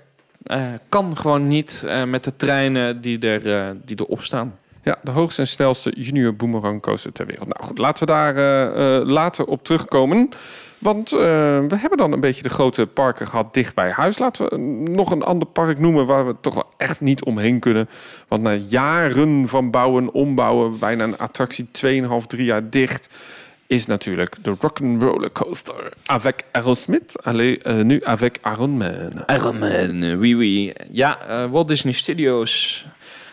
[SPEAKER 2] eh, kan gewoon niet met de treinen die, er, die erop staan.
[SPEAKER 1] Ja, de hoogste en snelste junior boomerang coaster ter wereld. Nou goed, laten we daar later op terugkomen. Want uh, we hebben dan een beetje de grote parken gehad dicht bij huis. Laten we nog een ander park noemen waar we toch wel echt niet omheen kunnen. Want na jaren van bouwen, ombouwen, bijna een attractie 2,5, 3 jaar dicht is natuurlijk de Rock'n'Roller Coaster. Avec Aerosmith, Allee, uh, nu avec Iron Man.
[SPEAKER 2] Iron Man, oui, oui. Ja, uh, Walt Disney Studios,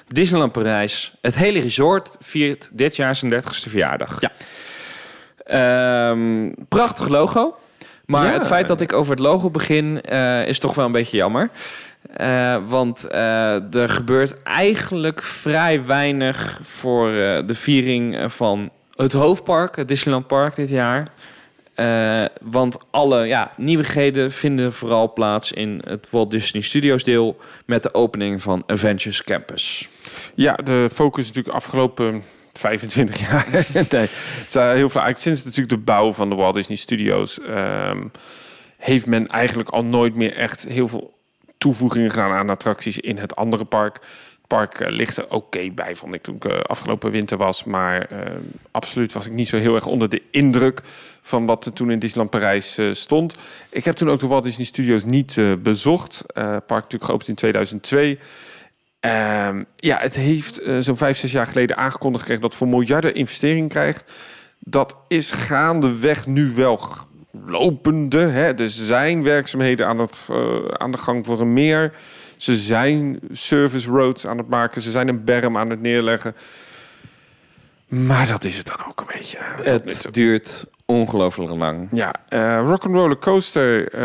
[SPEAKER 2] Disneyland Parijs. Het hele resort viert dit jaar zijn 30ste verjaardag.
[SPEAKER 1] Ja.
[SPEAKER 2] Um, prachtig logo. Maar ja. het feit dat ik over het logo begin, uh, is toch wel een beetje jammer. Uh, want uh, er gebeurt eigenlijk vrij weinig voor de viering van het hoofdpark, het Disneyland Park dit jaar. Want alle ja, nieuwigheden vinden vooral plaats in het Walt Disney Studios deel met de opening van Avengers Campus.
[SPEAKER 1] Ja, de focus natuurlijk afgelopen 25 jaar. nee, het is heel veel. Sinds natuurlijk de bouw van de Walt Disney Studios um, heeft men eigenlijk al nooit meer echt heel veel toevoegingen gedaan aan attracties in het andere park park uh, ligt er oké bij, vond ik toen ik uh, afgelopen winter was. Maar uh, absoluut was ik niet zo heel erg onder de indruk van wat er toen in Disneyland Parijs stond. Ik heb toen ook de Walt Disney Studios niet bezocht. park natuurlijk geopend in 2002. Ehm, ja, het heeft zo'n vijf, zes jaar geleden aangekondigd gekregen dat voor miljarden investering krijgt. Dat is gaandeweg nu wel lopende. Hè? Er zijn werkzaamheden aan, het, aan de gang voor een meer. Ze zijn service roads aan het maken. Ze zijn een berm aan het neerleggen. Maar dat is het dan ook een beetje.
[SPEAKER 2] Het duurt ongelooflijk lang.
[SPEAKER 1] Ja, uh, Rock'n'Roller Coaster. Uh,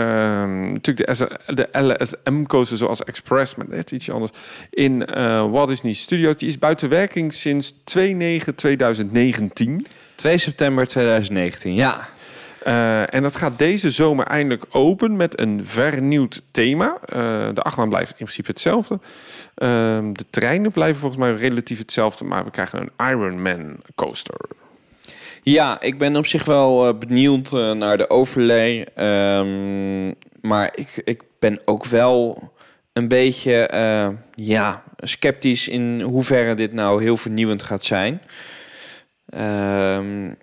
[SPEAKER 1] natuurlijk de, de LSM coaster zoals Express, maar net iets anders. In uh, Walt Disney Studios. Die is buiten werking sinds 2-9-2019.
[SPEAKER 2] 2 september 2019, ja.
[SPEAKER 1] Uh, en dat gaat deze zomer eindelijk open met een vernieuwd thema. Uh, de achtbaan blijft in principe hetzelfde. Uh, de treinen blijven volgens mij relatief hetzelfde, maar we krijgen een Ironman coaster.
[SPEAKER 2] Ja, ik ben op zich wel uh, benieuwd naar de overlay. Um, maar ik, ik ben ook wel een beetje ja, sceptisch in hoeverre dit nou heel vernieuwend gaat zijn. Um,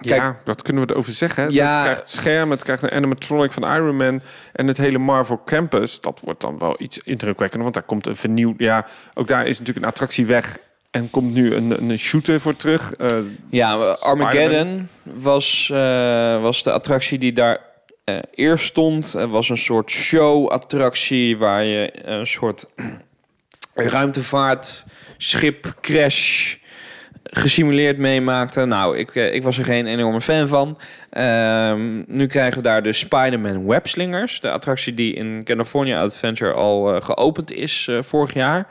[SPEAKER 1] Kijk, ja, wat kunnen we erover zeggen? Ja, het krijgt scherm, het krijgt een animatronic van Iron Man en het hele Marvel Campus. Dat wordt dan wel iets indrukwekkender, want daar komt een vernieuwd. Ja, ook daar is natuurlijk een attractie weg en komt nu een, een shooter voor terug. Uh,
[SPEAKER 2] ja, Armageddon was, uh, was de attractie die daar uh, eerst stond. Het was een soort show-attractie waar je een soort ruimtevaart, schip, crash gesimuleerd meemaakte. Nou, ik, eh, ik was er geen enorme fan van. Um, nu krijgen we daar de Spider-Man Webslingers. De attractie die in California Adventure al uh, geopend is uh, vorig jaar.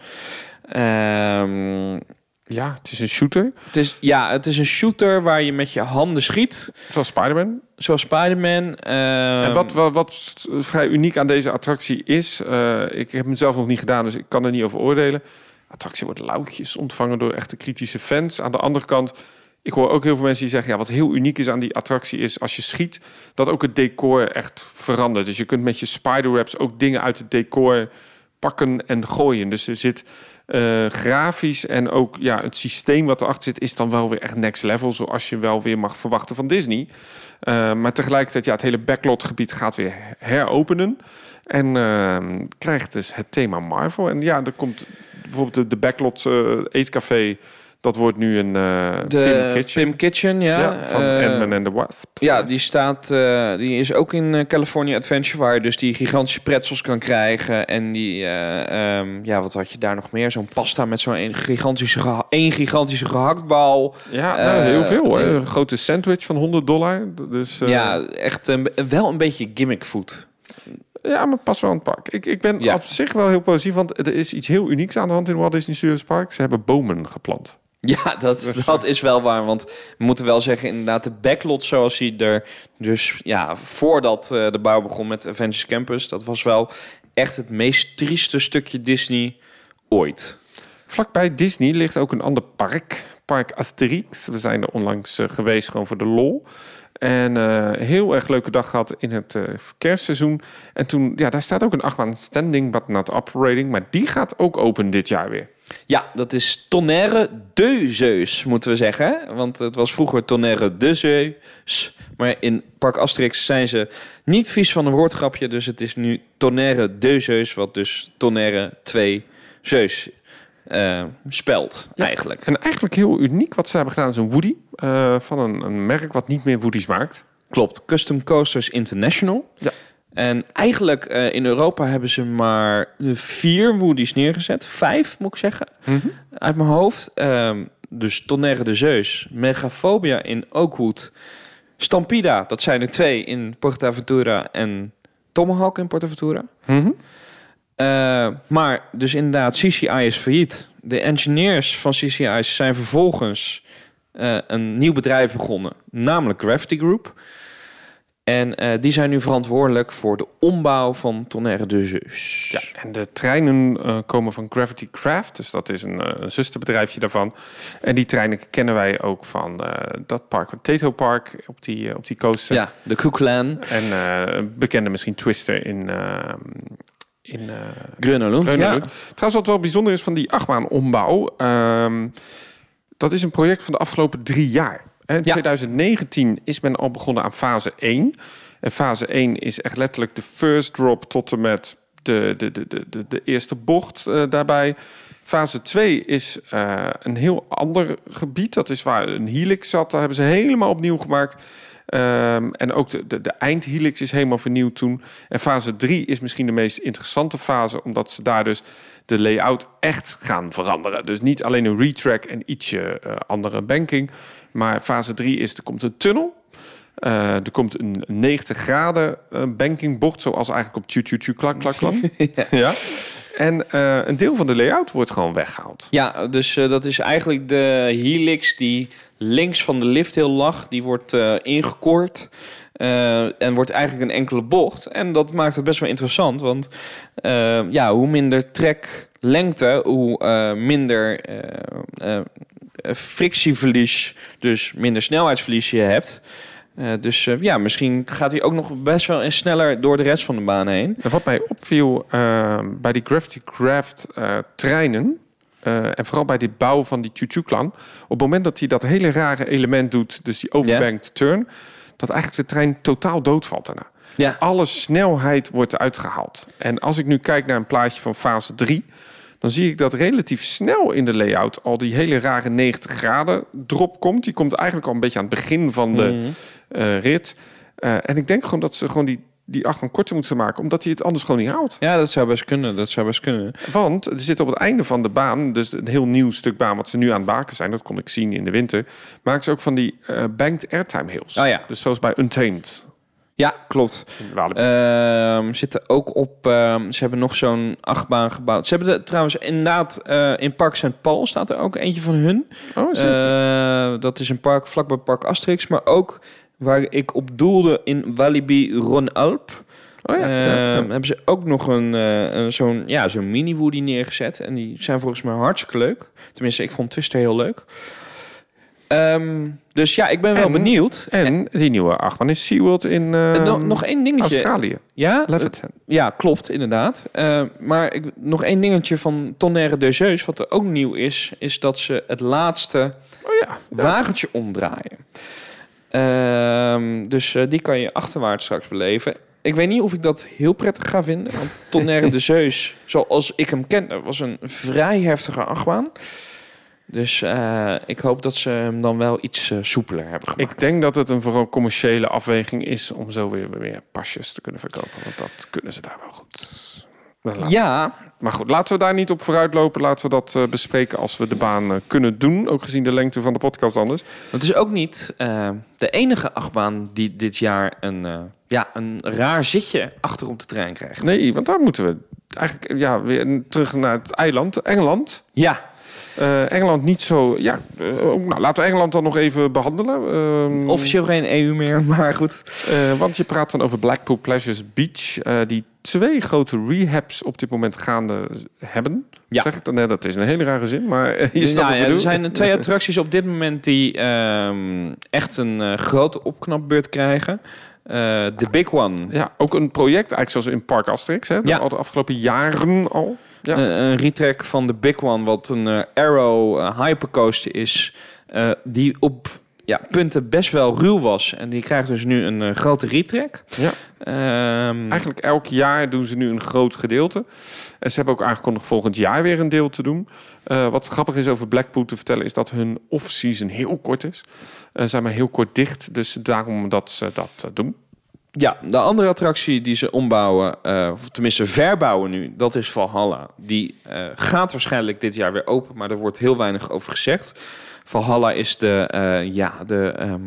[SPEAKER 2] Um,
[SPEAKER 1] ja, het is een shooter.
[SPEAKER 2] Het is, ja, het is een shooter waar je met je handen schiet.
[SPEAKER 1] Zoals Spider-Man?
[SPEAKER 2] Zoals Spider-Man. Um...
[SPEAKER 1] En wat, wat, wat, vrij uniek aan deze attractie is... ik heb hem zelf nog niet gedaan, dus ik kan er niet over oordelen attractie wordt lauwtjes ontvangen door echte kritische fans. Aan de andere kant, ik hoor ook heel veel mensen die zeggen... ja, wat heel uniek is aan die attractie is als je schiet... dat ook het decor echt verandert. Dus je kunt met je spiderwebs ook dingen uit het decor pakken en gooien. Dus er zit uh, grafisch en ook ja, het systeem wat erachter zit... is dan wel weer echt next level, zoals je wel weer mag verwachten van Disney. Uh, maar tegelijkertijd, ja, het hele backlot-gebied gaat weer heropenen... En uh, krijgt dus het thema Marvel. En ja, er komt bijvoorbeeld de, de Backlot uh, Eetcafé. Dat wordt nu een uh,
[SPEAKER 2] de Pim Kitchen. Pim Kitchen, ja.
[SPEAKER 1] ja van uh, Ant-Man and the Wasp.
[SPEAKER 2] Ja, die staat, uh, die is ook in California Adventure, waar je dus die gigantische pretzels kan krijgen. En die, um, ja, wat had je daar nog meer? Zo'n pasta met zo'n gigantische, één gigantische gehaktbal.
[SPEAKER 1] Ja, nou, heel veel hoor. Een grote sandwich van 100 dollar. Dus,
[SPEAKER 2] ja, echt wel een beetje gimmick food.
[SPEAKER 1] Ja, maar pas wel het park. Ik, ik ben op zich wel heel positief, want er is iets heel unieks aan de hand in Walt Disney Studios Park. Ze hebben bomen geplant.
[SPEAKER 2] Ja, dat, dus, dat is wel waar. Want we moeten wel zeggen, inderdaad, de backlot zoals hij er... Dus ja, voordat uh, de bouw begon met Avengers Campus... dat was wel echt het meest trieste stukje Disney ooit.
[SPEAKER 1] Vlakbij Disney ligt ook een ander park. Park Asterix. We zijn er onlangs uh, geweest, gewoon voor de lol. En uh, heel erg leuke dag gehad in het uh, En toen, ja, daar staat ook een achtbaan standing but not operating. Maar die gaat ook open dit jaar weer.
[SPEAKER 2] Ja, dat is Tonnerre de Zeus, moeten we zeggen. Want het was vroeger Tonnerre de Zeus. Maar in Park Asterix zijn ze niet vies van een woordgrapje. Dus het is nu Tonnerre de Zeus, wat dus Tonnerre 2 Zeus eh, spelt
[SPEAKER 1] Ja.
[SPEAKER 2] eigenlijk.
[SPEAKER 1] En eigenlijk heel uniek wat ze hebben gedaan is een Woody. eh, van een, een merk wat niet meer Woody's maakt.
[SPEAKER 2] Klopt, Custom Coasters International.
[SPEAKER 1] Ja.
[SPEAKER 2] En eigenlijk eh, in Europa hebben ze maar vier Woody's neergezet. Vijf, moet ik zeggen. uit mijn hoofd. Ehm, dus Tonnerre de Zeus, Megaphobia in Oakwood, Stampida, dat zijn er twee in Portaventura en Tomahawk in Portaventura.
[SPEAKER 1] Mhm.
[SPEAKER 2] Eh, maar dus inderdaad, CCI is failliet. De engineers van CCI zijn vervolgens eh, een nieuw bedrijf begonnen, namelijk Gravity Group. En eh, die zijn nu verantwoordelijk voor de ombouw van Tonnerre de Zeus.
[SPEAKER 1] Ja, en de treinen komen van Gravity Craft. Dus dat is een, een zusterbedrijfje daarvan. En die treinen kennen wij ook van dat park, het Tato Park, op die, op die coaster.
[SPEAKER 2] Ja, de Koeklaan,
[SPEAKER 1] En bekende misschien Twister in... in
[SPEAKER 2] Grunelund. Ja.
[SPEAKER 1] Trouwens, wat wel bijzonder is van die achtbaanombouw... ehm dat is een project van de afgelopen drie jaar. In
[SPEAKER 2] Ja.
[SPEAKER 1] 2019 is men al begonnen aan fase 1. En fase 1 is echt letterlijk de first drop tot en met de, de, de, de, de, de eerste bocht eh, daarbij. Fase 2 is eh, een heel ander gebied. Dat is waar een helix zat. Daar hebben ze helemaal opnieuw gemaakt. Ehm, en ook de, de, de eindhelix is helemaal vernieuwd toen. En fase 3 is misschien de meest interessante fase, omdat ze daar dus de layout echt gaan veranderen. Dus niet alleen een retrack en ietsje eh, andere banking. Maar fase 3 is, er komt een tunnel. Eh, er komt een 90 graden eh, bankingbocht, zoals eigenlijk op tju tju tju klak klak klak. ja. En een deel van de layout wordt gewoon weggehaald.
[SPEAKER 2] Ja, dus dat is eigenlijk de helix die links van de lifthill lag. Die wordt eh, ingekort eh, en wordt eigenlijk een enkele bocht. En dat maakt het best wel interessant, want eh, ja, hoe minder treklengte, hoe minder frictieverlies, dus minder snelheidsverlies je hebt. Dus ja, misschien gaat hij ook nog best wel en sneller door de rest van de baan heen.
[SPEAKER 1] En wat mij opviel bij die Gravity Craft treinen... eh, en vooral bij die bouw van die Chuchu-klan... op het moment dat hij dat hele rare element doet... dus die overbanked turn... dat eigenlijk de trein totaal doodvalt daarna.
[SPEAKER 2] Ja,
[SPEAKER 1] Alle snelheid wordt eruit gehaald. En als ik nu kijk naar een plaatje van fase 3... dan zie ik dat relatief snel in de layout... al die hele rare 90 graden drop komt. Die komt eigenlijk al een beetje aan het begin van de
[SPEAKER 2] Mhm.
[SPEAKER 1] eh, rit. Eh, en ik denk gewoon dat ze gewoon die, die achtbaan korter moeten maken... omdat hij het anders gewoon niet haalt.
[SPEAKER 2] ja dat zou best kunnen. Dat zou best kunnen.
[SPEAKER 1] Want er zit op het einde van de baan, dus een heel nieuw stuk baan wat ze nu aan het maken zijn, dat kon ik zien in de winter, maken ze ook van die eh, banked airtime hills.
[SPEAKER 2] Oh ja.
[SPEAKER 1] Dus zoals bij Untamed.
[SPEAKER 2] Ja, klopt. Ehm zitten ook op. ehm, ze hebben nog zo'n achtbaan gebouwd. Ze hebben de, trouwens inderdaad eh, in Park St. Paul staat er ook eentje van hun.
[SPEAKER 1] oh, is?
[SPEAKER 2] Eh, dat is een park vlakbij Park Asterix, maar ook waar ik op doelde in Walibi Ron-Alp.
[SPEAKER 1] oh ja. ja, ja.
[SPEAKER 2] Ehm, Hebben ze ook nog een, eh, een zo'n ja, zo'n mini Woody neergezet en die zijn volgens mij hartstikke leuk. Tenminste, ik vond Twister heel leuk. Ehm, dus ja, ik ben wel
[SPEAKER 1] En-
[SPEAKER 2] benieuwd.
[SPEAKER 1] En die nieuwe achtbaan is SeaWorld in eh,
[SPEAKER 2] nog, nog één dingetje.
[SPEAKER 1] Australië.
[SPEAKER 2] Ja,
[SPEAKER 1] Leviton.
[SPEAKER 2] Ja, klopt, inderdaad. Maar ik, nog één dingetje van Tonnerre de Zeus, wat er ook nieuw is, is dat ze het laatste
[SPEAKER 1] Oh
[SPEAKER 2] wagentje omdraaien. Ehm, dus eh, die kan je achterwaarts straks beleven. Ik weet niet of ik dat heel prettig ga vinden. Want Tonnerre de Zeus, zoals ik hem ken, was een vrij heftige achtbaan. Dus eh, ik hoop dat ze hem dan wel iets eh, soepeler hebben gemaakt.
[SPEAKER 1] Ik denk dat het een vooral commerciële afweging is om zo weer meer pasjes te kunnen verkopen. Want dat kunnen ze daar wel goed. Nou, laten-
[SPEAKER 2] Ja,
[SPEAKER 1] Maar goed, laten we daar niet op vooruit lopen. Laten we dat eh, bespreken als we de baan eh, kunnen doen. Ook gezien de lengte van de podcast anders.
[SPEAKER 2] Het is ook niet eh, de enige achtbaan die dit jaar een, ja, een raar zitje achter op de trein krijgt.
[SPEAKER 1] Nee, want daar moeten we eigenlijk ja, weer terug naar het eiland, Engeland.
[SPEAKER 2] Ja,
[SPEAKER 1] Engeland niet zo. Ja, nou, laten we Engeland dan nog even behandelen. Ehm,
[SPEAKER 2] officieel geen EU meer, maar goed.
[SPEAKER 1] want je praat dan over Blackpool Pleasures Beach, die twee grote rehabs op dit moment gaande hebben.
[SPEAKER 2] Ja.
[SPEAKER 1] Zeg ik dan? Nee, dat is een hele rare zin, maar eh, je snapt
[SPEAKER 2] Nou ja, er zijn twee attracties op dit moment die ehm, echt een eh, grote opknapbeurt krijgen. Eh, De Big One.
[SPEAKER 1] Ja, ook een project, eigenlijk zoals in Park Asterix, hè,
[SPEAKER 2] Ja.
[SPEAKER 1] al de afgelopen jaren al. Ja.
[SPEAKER 2] Een retrack van de Big One, wat een Arrow Hypercoaster is, die op ja, punten best wel ruw was. En die krijgt dus nu een eh, grote retrack.
[SPEAKER 1] Ja.
[SPEAKER 2] Ehm,
[SPEAKER 1] Eigenlijk elk jaar doen ze nu een groot gedeelte. En ze hebben ook aangekondigd volgend jaar weer een deel te doen. Eh, wat grappig is over Blackpool te vertellen... is dat hun off-season heel kort is. Ze zijn maar heel kort dicht. Dus daarom dat ze dat doen.
[SPEAKER 2] Ja, de andere attractie die ze ombouwen, of tenminste verbouwen nu, dat is Valhalla. Die gaat waarschijnlijk dit jaar weer open, maar er wordt heel weinig over gezegd. Valhalla is de, eh, ja, de... ehm,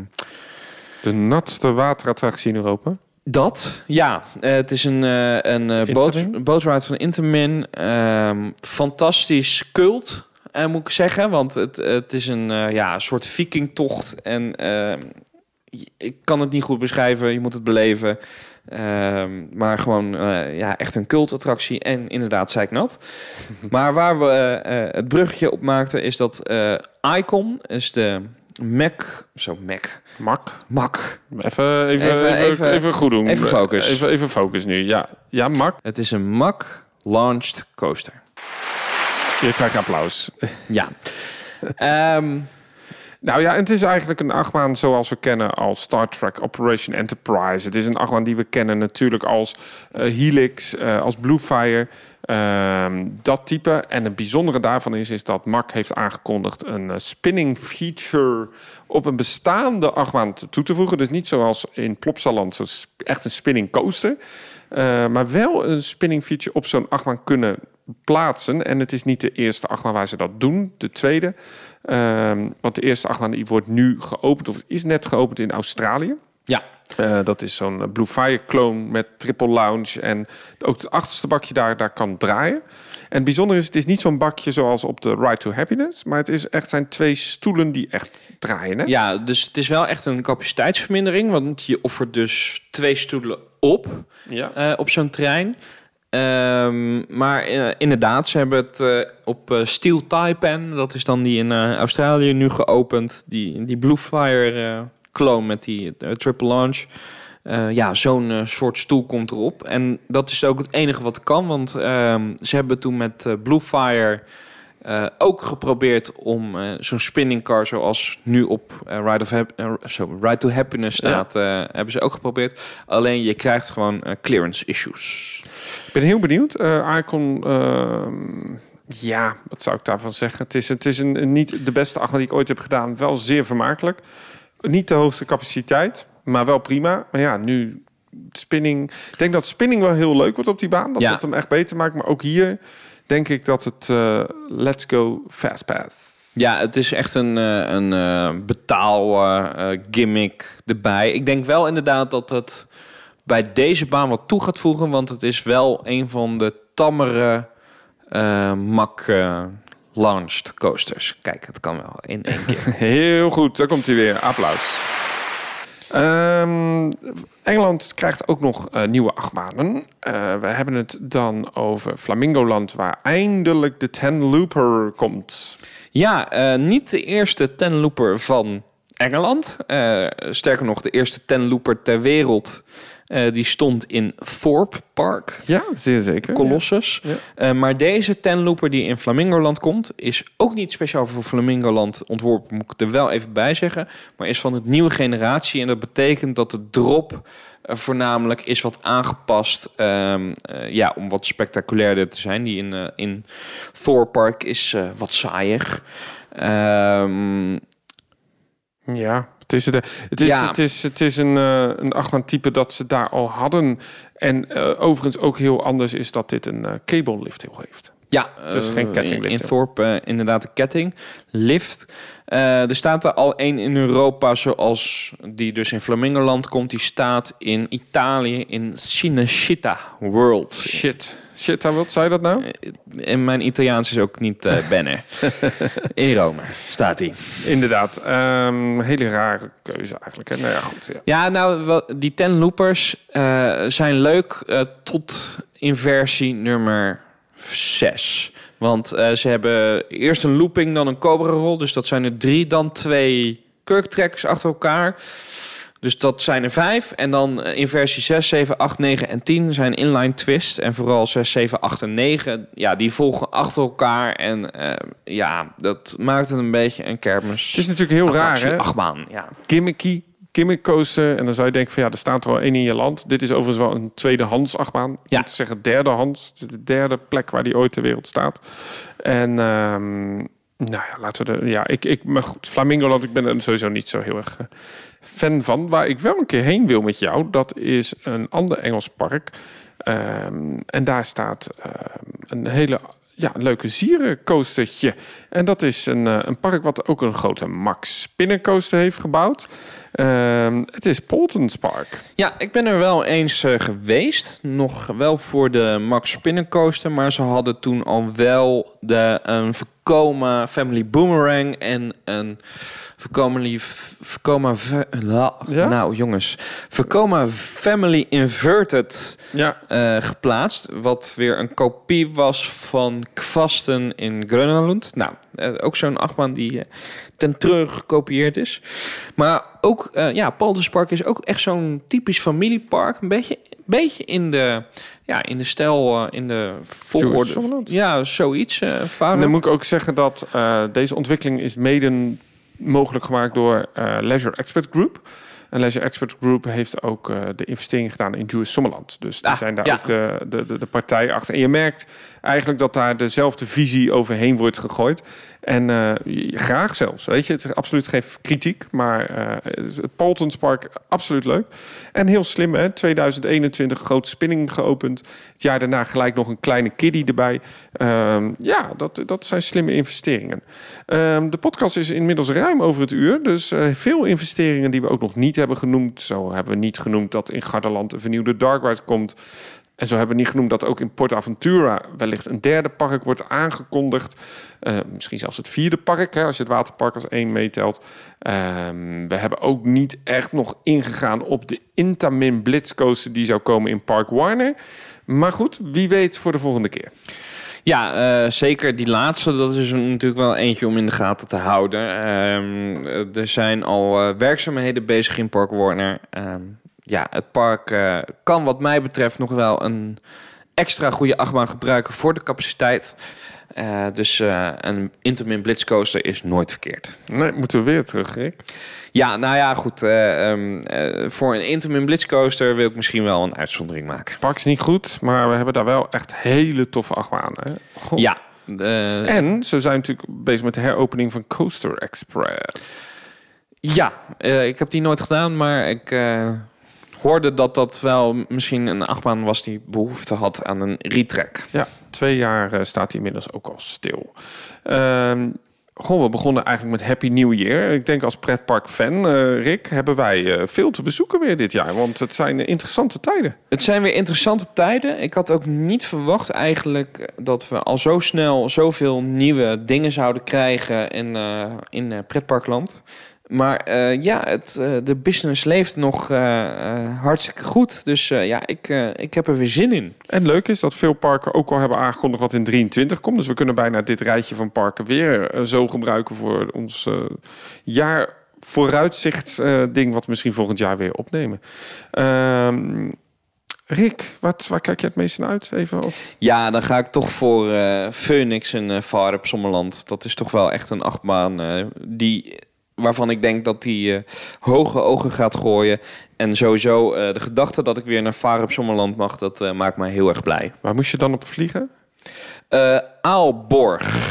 [SPEAKER 1] De natste waterattractie in Europa.
[SPEAKER 2] dat, ja. eh, het is een, eh een boot, bootride van Intamin. Ehm, fantastisch cult, moet ik zeggen. Want het, het is een ja, soort vikingtocht. En ehm, ik kan het niet goed beschrijven. Je moet het beleven. Ehm, maar gewoon eh, ja, echt een cultattractie. En inderdaad zeiknat. maar waar we eh, eh, het bruggetje op maakten... is dat Icon is de Mac... Zo, Mac.
[SPEAKER 1] Mak.
[SPEAKER 2] Mac.
[SPEAKER 1] Even, even,
[SPEAKER 2] Even-
[SPEAKER 1] even, even,
[SPEAKER 2] even-
[SPEAKER 1] goed doen.
[SPEAKER 2] even focus.
[SPEAKER 1] Even, even focus nu. Ja, ja Mak.
[SPEAKER 2] Het is een Mac Launched Coaster.
[SPEAKER 1] Je krijgt applaus.
[SPEAKER 2] Ja. Ehm,
[SPEAKER 1] Nou ja, het is eigenlijk een achtbaan zoals we kennen als Star Trek Operation Enterprise. Het is een achtbaan die we kennen natuurlijk als eh, Helix, eh, als Bluefire. Ehm, dat type. En het bijzondere daarvan is, is dat Mac heeft aangekondigd een eh, spinning feature op een bestaande achtbaan toe te voegen. Dus niet zoals in Plopsaland, zo echt een spinning coaster. Maar wel een spinning feature op zo'n achtbaan kunnen plaatsen. En het is niet de eerste achtbaan waar ze dat doen, de tweede. Ehm, want de eerste achtbaan die wordt nu geopend, of is net geopend in Australië.
[SPEAKER 2] ja.
[SPEAKER 1] Eh, dat is zo'n Blue Fire clone met triple lounge. En ook het achterste bakje daar, daar kan draaien. En het bijzondere is, het is niet zo'n bakje zoals op de Ride to Happiness. Maar het is echt zijn twee stoelen die echt draaien. Hè?
[SPEAKER 2] ja, dus het is wel echt een capaciteitsvermindering. Want je offert dus twee stoelen op
[SPEAKER 1] Ja.
[SPEAKER 2] eh, op zo'n trein. Ehm, maar eh, inderdaad, ze hebben het eh, op eh, Steel Taipan. Dat is dan die in Australië nu geopend. Die, die Bluefire eh clone met die triple launch. Ja, zo'n soort stoel komt erop. En dat is ook het enige wat kan. Want ehm, ze hebben toen met Bluefire eh, ook geprobeerd om zo'n spinning car zoals nu op Ride, of Hap- zo, Ride to Happiness staat, hebben ze ook geprobeerd. Alleen je krijgt gewoon clearance issues.
[SPEAKER 1] Ik ben heel benieuwd. Icon, ehm, ja, wat zou ik daarvan zeggen? Het is, het is een, een niet de beste achtbaan die ik ooit heb gedaan. Wel zeer vermakelijk. Niet de hoogste capaciteit, maar wel prima. Maar ja, nu spinning. Ik denk dat spinning wel heel leuk wordt op die baan. Dat
[SPEAKER 2] Ja.
[SPEAKER 1] het hem echt beter maakt. Maar ook hier denk ik dat het eh, let's go fast pass.
[SPEAKER 2] Ja, het is echt een, eh, een betaal gimmick erbij. Ik denk wel inderdaad dat het bij deze baan wat toe gaat voegen, want het is wel een van de tammere eh mak eh, launched coasters. Kijk, het kan wel in één keer.
[SPEAKER 1] Heel goed, daar komt hij weer. Applaus. Ehm, Engeland krijgt ook nog eh, nieuwe achtbanen. Eh, we hebben het dan over Flamingoland, waar eindelijk de Ten Looper komt.
[SPEAKER 2] Ja, niet de eerste tenlooper van Engeland. Sterker nog, de eerste tenlooper ter wereld. Eh, die stond in Thorpe Park.
[SPEAKER 1] Ja, zeer zeker.
[SPEAKER 2] Colossus.
[SPEAKER 1] Ja.
[SPEAKER 2] Eh, maar deze tenlooper die in Flamingoland komt, is ook niet speciaal voor Flamingoland ontworpen, moet ik er wel even bij zeggen. Maar is van het nieuwe generatie. En dat betekent dat de drop eh, voornamelijk is wat aangepast ehm, eh, ja, om wat spectaculairder te zijn. Die in, in Thor Park is wat saaier. Ehm,
[SPEAKER 1] Ja, het is, het, het is,
[SPEAKER 2] Ja.
[SPEAKER 1] het is, het is een, eh een achtbaan type dat ze daar al hadden. En eh, overigens ook heel anders is dat dit een eh cable lift heel heeft.
[SPEAKER 2] Ja,
[SPEAKER 1] Dus
[SPEAKER 2] eh,
[SPEAKER 1] geen kettinglift,
[SPEAKER 2] In, in eh, inderdaad de ketting. Lift. Eh, er staat er al één in Europa, zoals die dus in Flamingoland komt. Die staat in Italië, in Cinecittà World.
[SPEAKER 1] Shit. Shit, wat zei dat nou?
[SPEAKER 2] En mijn Italiaans is ook niet eh bennen. in Rome staat hij.
[SPEAKER 1] Inderdaad. Ehm, hele rare keuze eigenlijk. Hè? Nou ja, goed. Ja.
[SPEAKER 2] Ja, nou, wel, die ten loopers eh, zijn leuk eh, tot in versie nummer 6. Want eh, ze hebben eerst een looping, dan een cobra roll. Dus dat zijn er drie, dan twee kurktracks achter elkaar. Dus dat zijn er vijf. En dan eh, in versie 6, 7, 8, 9 en 10 zijn inline twist. En vooral 6, 7, 8 en 9, ja, die volgen achter elkaar. En uh, ja, dat maakt het een beetje een kermis.
[SPEAKER 1] Het is natuurlijk heel raar, hè?
[SPEAKER 2] Achtbaan, ja.
[SPEAKER 1] Gimmicky, gimmick coaster. En dan zou je denken van ja, er staat er wel één in je land. Dit is overigens wel een tweedehands achtbaan. Ja. Om te zeggen derdehands. Het is de derde plek waar die ooit ter wereld staat. En... Um, nou ja, laten we de. Ja, ik, ik, maar goed, Flamingoland, ik ben er sowieso niet zo heel erg uh, fan van. Waar ik wel een keer heen wil met jou, dat is een ander Engels park. Um, en daar staat uh, een hele ja, leuke zierencoastertje. En dat is een, uh, een park wat ook een grote Max Spinnencoaster heeft gebouwd. Uh, het is Poltons Park.
[SPEAKER 2] Ja, ik ben er wel eens uh, geweest. Nog wel voor de Max Spinnencoaster. Maar ze hadden toen al wel de, een voorkomen Family Boomerang en een Vekoma, Vekoma, ja? nou jongens, Vekoma Family Inverted
[SPEAKER 1] ja.
[SPEAKER 2] uh, geplaatst. Wat weer een kopie was van Kvasten in Grönland. Nou, uh, ook zo'n achtbaan die uh, ten terug gekopieerd is. Maar ook, ja, Park is ook echt zo'n typisch familiepark. Een beetje, beetje in de, ja, in de stijl, in de volgorde. Ja, zoiets. Uh,
[SPEAKER 1] dan moet ik ook zeggen dat deze ontwikkeling is mede mogelijk gemaakt door uh, Leisure Expert Group. En Leisure Expert Group heeft ook uh, de investering gedaan in Jewish Sommerland. Dus die ah, zijn daar ja. ook de, de, de, de partij achter. En je merkt eigenlijk dat daar dezelfde visie overheen wordt gegooid. En uh, graag zelfs, weet je. Het is absoluut geen kritiek, maar uh, het Poltons Park, absoluut leuk. En heel slim, hè. 2021 grote spinning geopend. Het jaar daarna gelijk nog een kleine kiddie erbij. Um, ja, dat, dat zijn slimme investeringen. Um, de podcast is inmiddels ruim over het uur. Dus uh, veel investeringen die we ook nog niet hebben genoemd. Zo hebben we niet genoemd dat in Gardaland een vernieuwde Dark Ride komt. En zo hebben we niet genoemd dat ook in Port Aventura wellicht een derde park wordt aangekondigd. Uh, misschien zelfs het vierde park, hè, als je het waterpark als één meetelt. Um, we hebben ook niet echt nog ingegaan op de Intamin Blitzcoaster die zou komen in Park Warner. Maar goed, wie weet voor de volgende keer.
[SPEAKER 2] Ja, uh, zeker die laatste. Dat is natuurlijk wel eentje om in de gaten te houden. Um, er zijn al uh, werkzaamheden bezig in Park Warner. Um, ja, het park uh, kan wat mij betreft nog wel een extra goede achtbaan gebruiken voor de capaciteit. Uh, dus uh, een Intermin Blitzcoaster is nooit verkeerd.
[SPEAKER 1] Nee, moeten we weer terug, Rick?
[SPEAKER 2] Ja, nou ja, goed. Um, voor een Intermin Blitzcoaster wil ik misschien wel een uitzondering maken.
[SPEAKER 1] Park is niet goed, maar we hebben daar wel echt hele toffe achtbanen.
[SPEAKER 2] Ja.
[SPEAKER 1] en ze zijn natuurlijk bezig met de heropening van Coaster Express.
[SPEAKER 2] Ja, ik heb die nooit gedaan, maar ik hoorde dat dat wel misschien een achtbaan was die behoefte had aan een retrack.
[SPEAKER 1] Ja, twee jaar uh, staat hij inmiddels ook al stil. Goh, we begonnen eigenlijk met Happy New Year. Ik denk als pretpark-fan, uh, Rick, hebben wij uh, veel te bezoeken weer dit jaar. Want het zijn interessante tijden.
[SPEAKER 2] Het zijn weer interessante tijden. Ik had ook niet verwacht eigenlijk dat we al zo snel zoveel nieuwe dingen zouden krijgen in, in pretparkland. Maar uh, ja, het, uh, de business leeft nog uh, hartstikke goed. Dus ja, ik, ik heb er weer zin in.
[SPEAKER 1] En leuk is dat veel parken ook al hebben aangekondigd wat in 23 komt. Dus we kunnen bijna dit rijtje van parken weer zo gebruiken voor ons jaar vooruitzicht ding wat we misschien volgend jaar weer opnemen. Ehm, Rick, wat, waar kijk je het meest naar uit? Even op.
[SPEAKER 2] Ja, dan ga ik toch voor Phoenix en uh, op Sommerland. Dat is toch wel echt een achtbaan die waarvan ik denk dat hij uh, hoge ogen gaat gooien. En sowieso uh, de gedachte dat ik weer naar Varen op Sommerland mag, dat uh, maakt mij heel erg blij.
[SPEAKER 1] Waar moest je dan op vliegen?
[SPEAKER 2] Aalborg.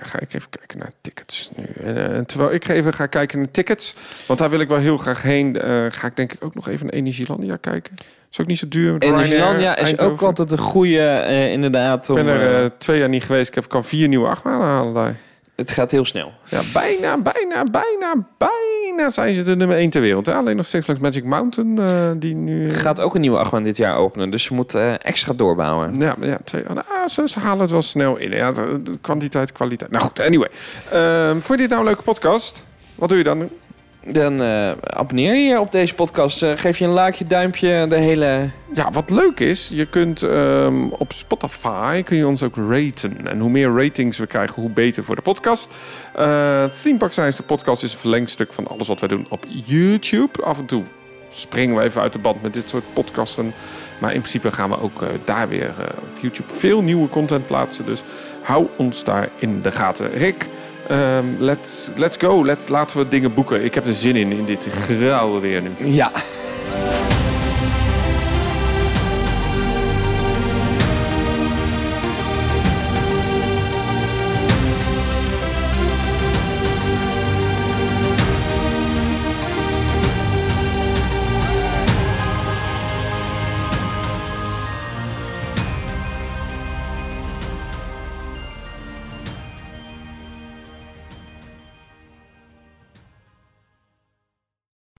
[SPEAKER 1] Ga ik even kijken naar tickets nu. En, terwijl ik even ga kijken naar tickets, want daar wil ik wel heel graag heen. ga ik denk ik ook nog even naar Energielandia kijken. Is ook niet zo duur.
[SPEAKER 2] Energielandia is Eindhoven. ook altijd een goede, inderdaad.
[SPEAKER 1] Ik ben er twee jaar niet geweest. Ik heb kan vier nieuwe achtbanen halen daar
[SPEAKER 2] het gaat heel snel.
[SPEAKER 1] Ja, bijna, bijna, bijna, bijna zijn ze de nummer 1 ter wereld. Alleen nog Six Flags Magic Mountain, uh, die nu...
[SPEAKER 2] Gaat ook een nieuwe achtbaan dit jaar openen, dus ze moeten uh, extra doorbouwen.
[SPEAKER 1] Ja, ja twee, ah, ze, ze, halen het wel snel in. Ja, de, de kwantiteit, kwaliteit. Nou goed, anyway. Uh, vond je dit nou een leuke podcast? Wat doe je dan?
[SPEAKER 2] Dan uh, abonneer je op deze podcast. Uh, geef je een laagje, duimpje, de hele...
[SPEAKER 1] Ja, wat leuk is, je kunt um, op Spotify kun je ons ook raten. En hoe meer ratings we krijgen, hoe beter voor de podcast. Uh, Theme de podcast, is een verlengstuk van alles wat wij doen op YouTube. Af en toe springen we even uit de band met dit soort podcasten. Maar in principe gaan we ook eh, daar weer eh, op YouTube veel nieuwe content plaatsen. Dus hou ons daar in de gaten. Rick, Ehm, let's, let's go. Let's, laten we dingen boeken. Ik heb er zin in, in dit grauwe weer nu.
[SPEAKER 2] Ja.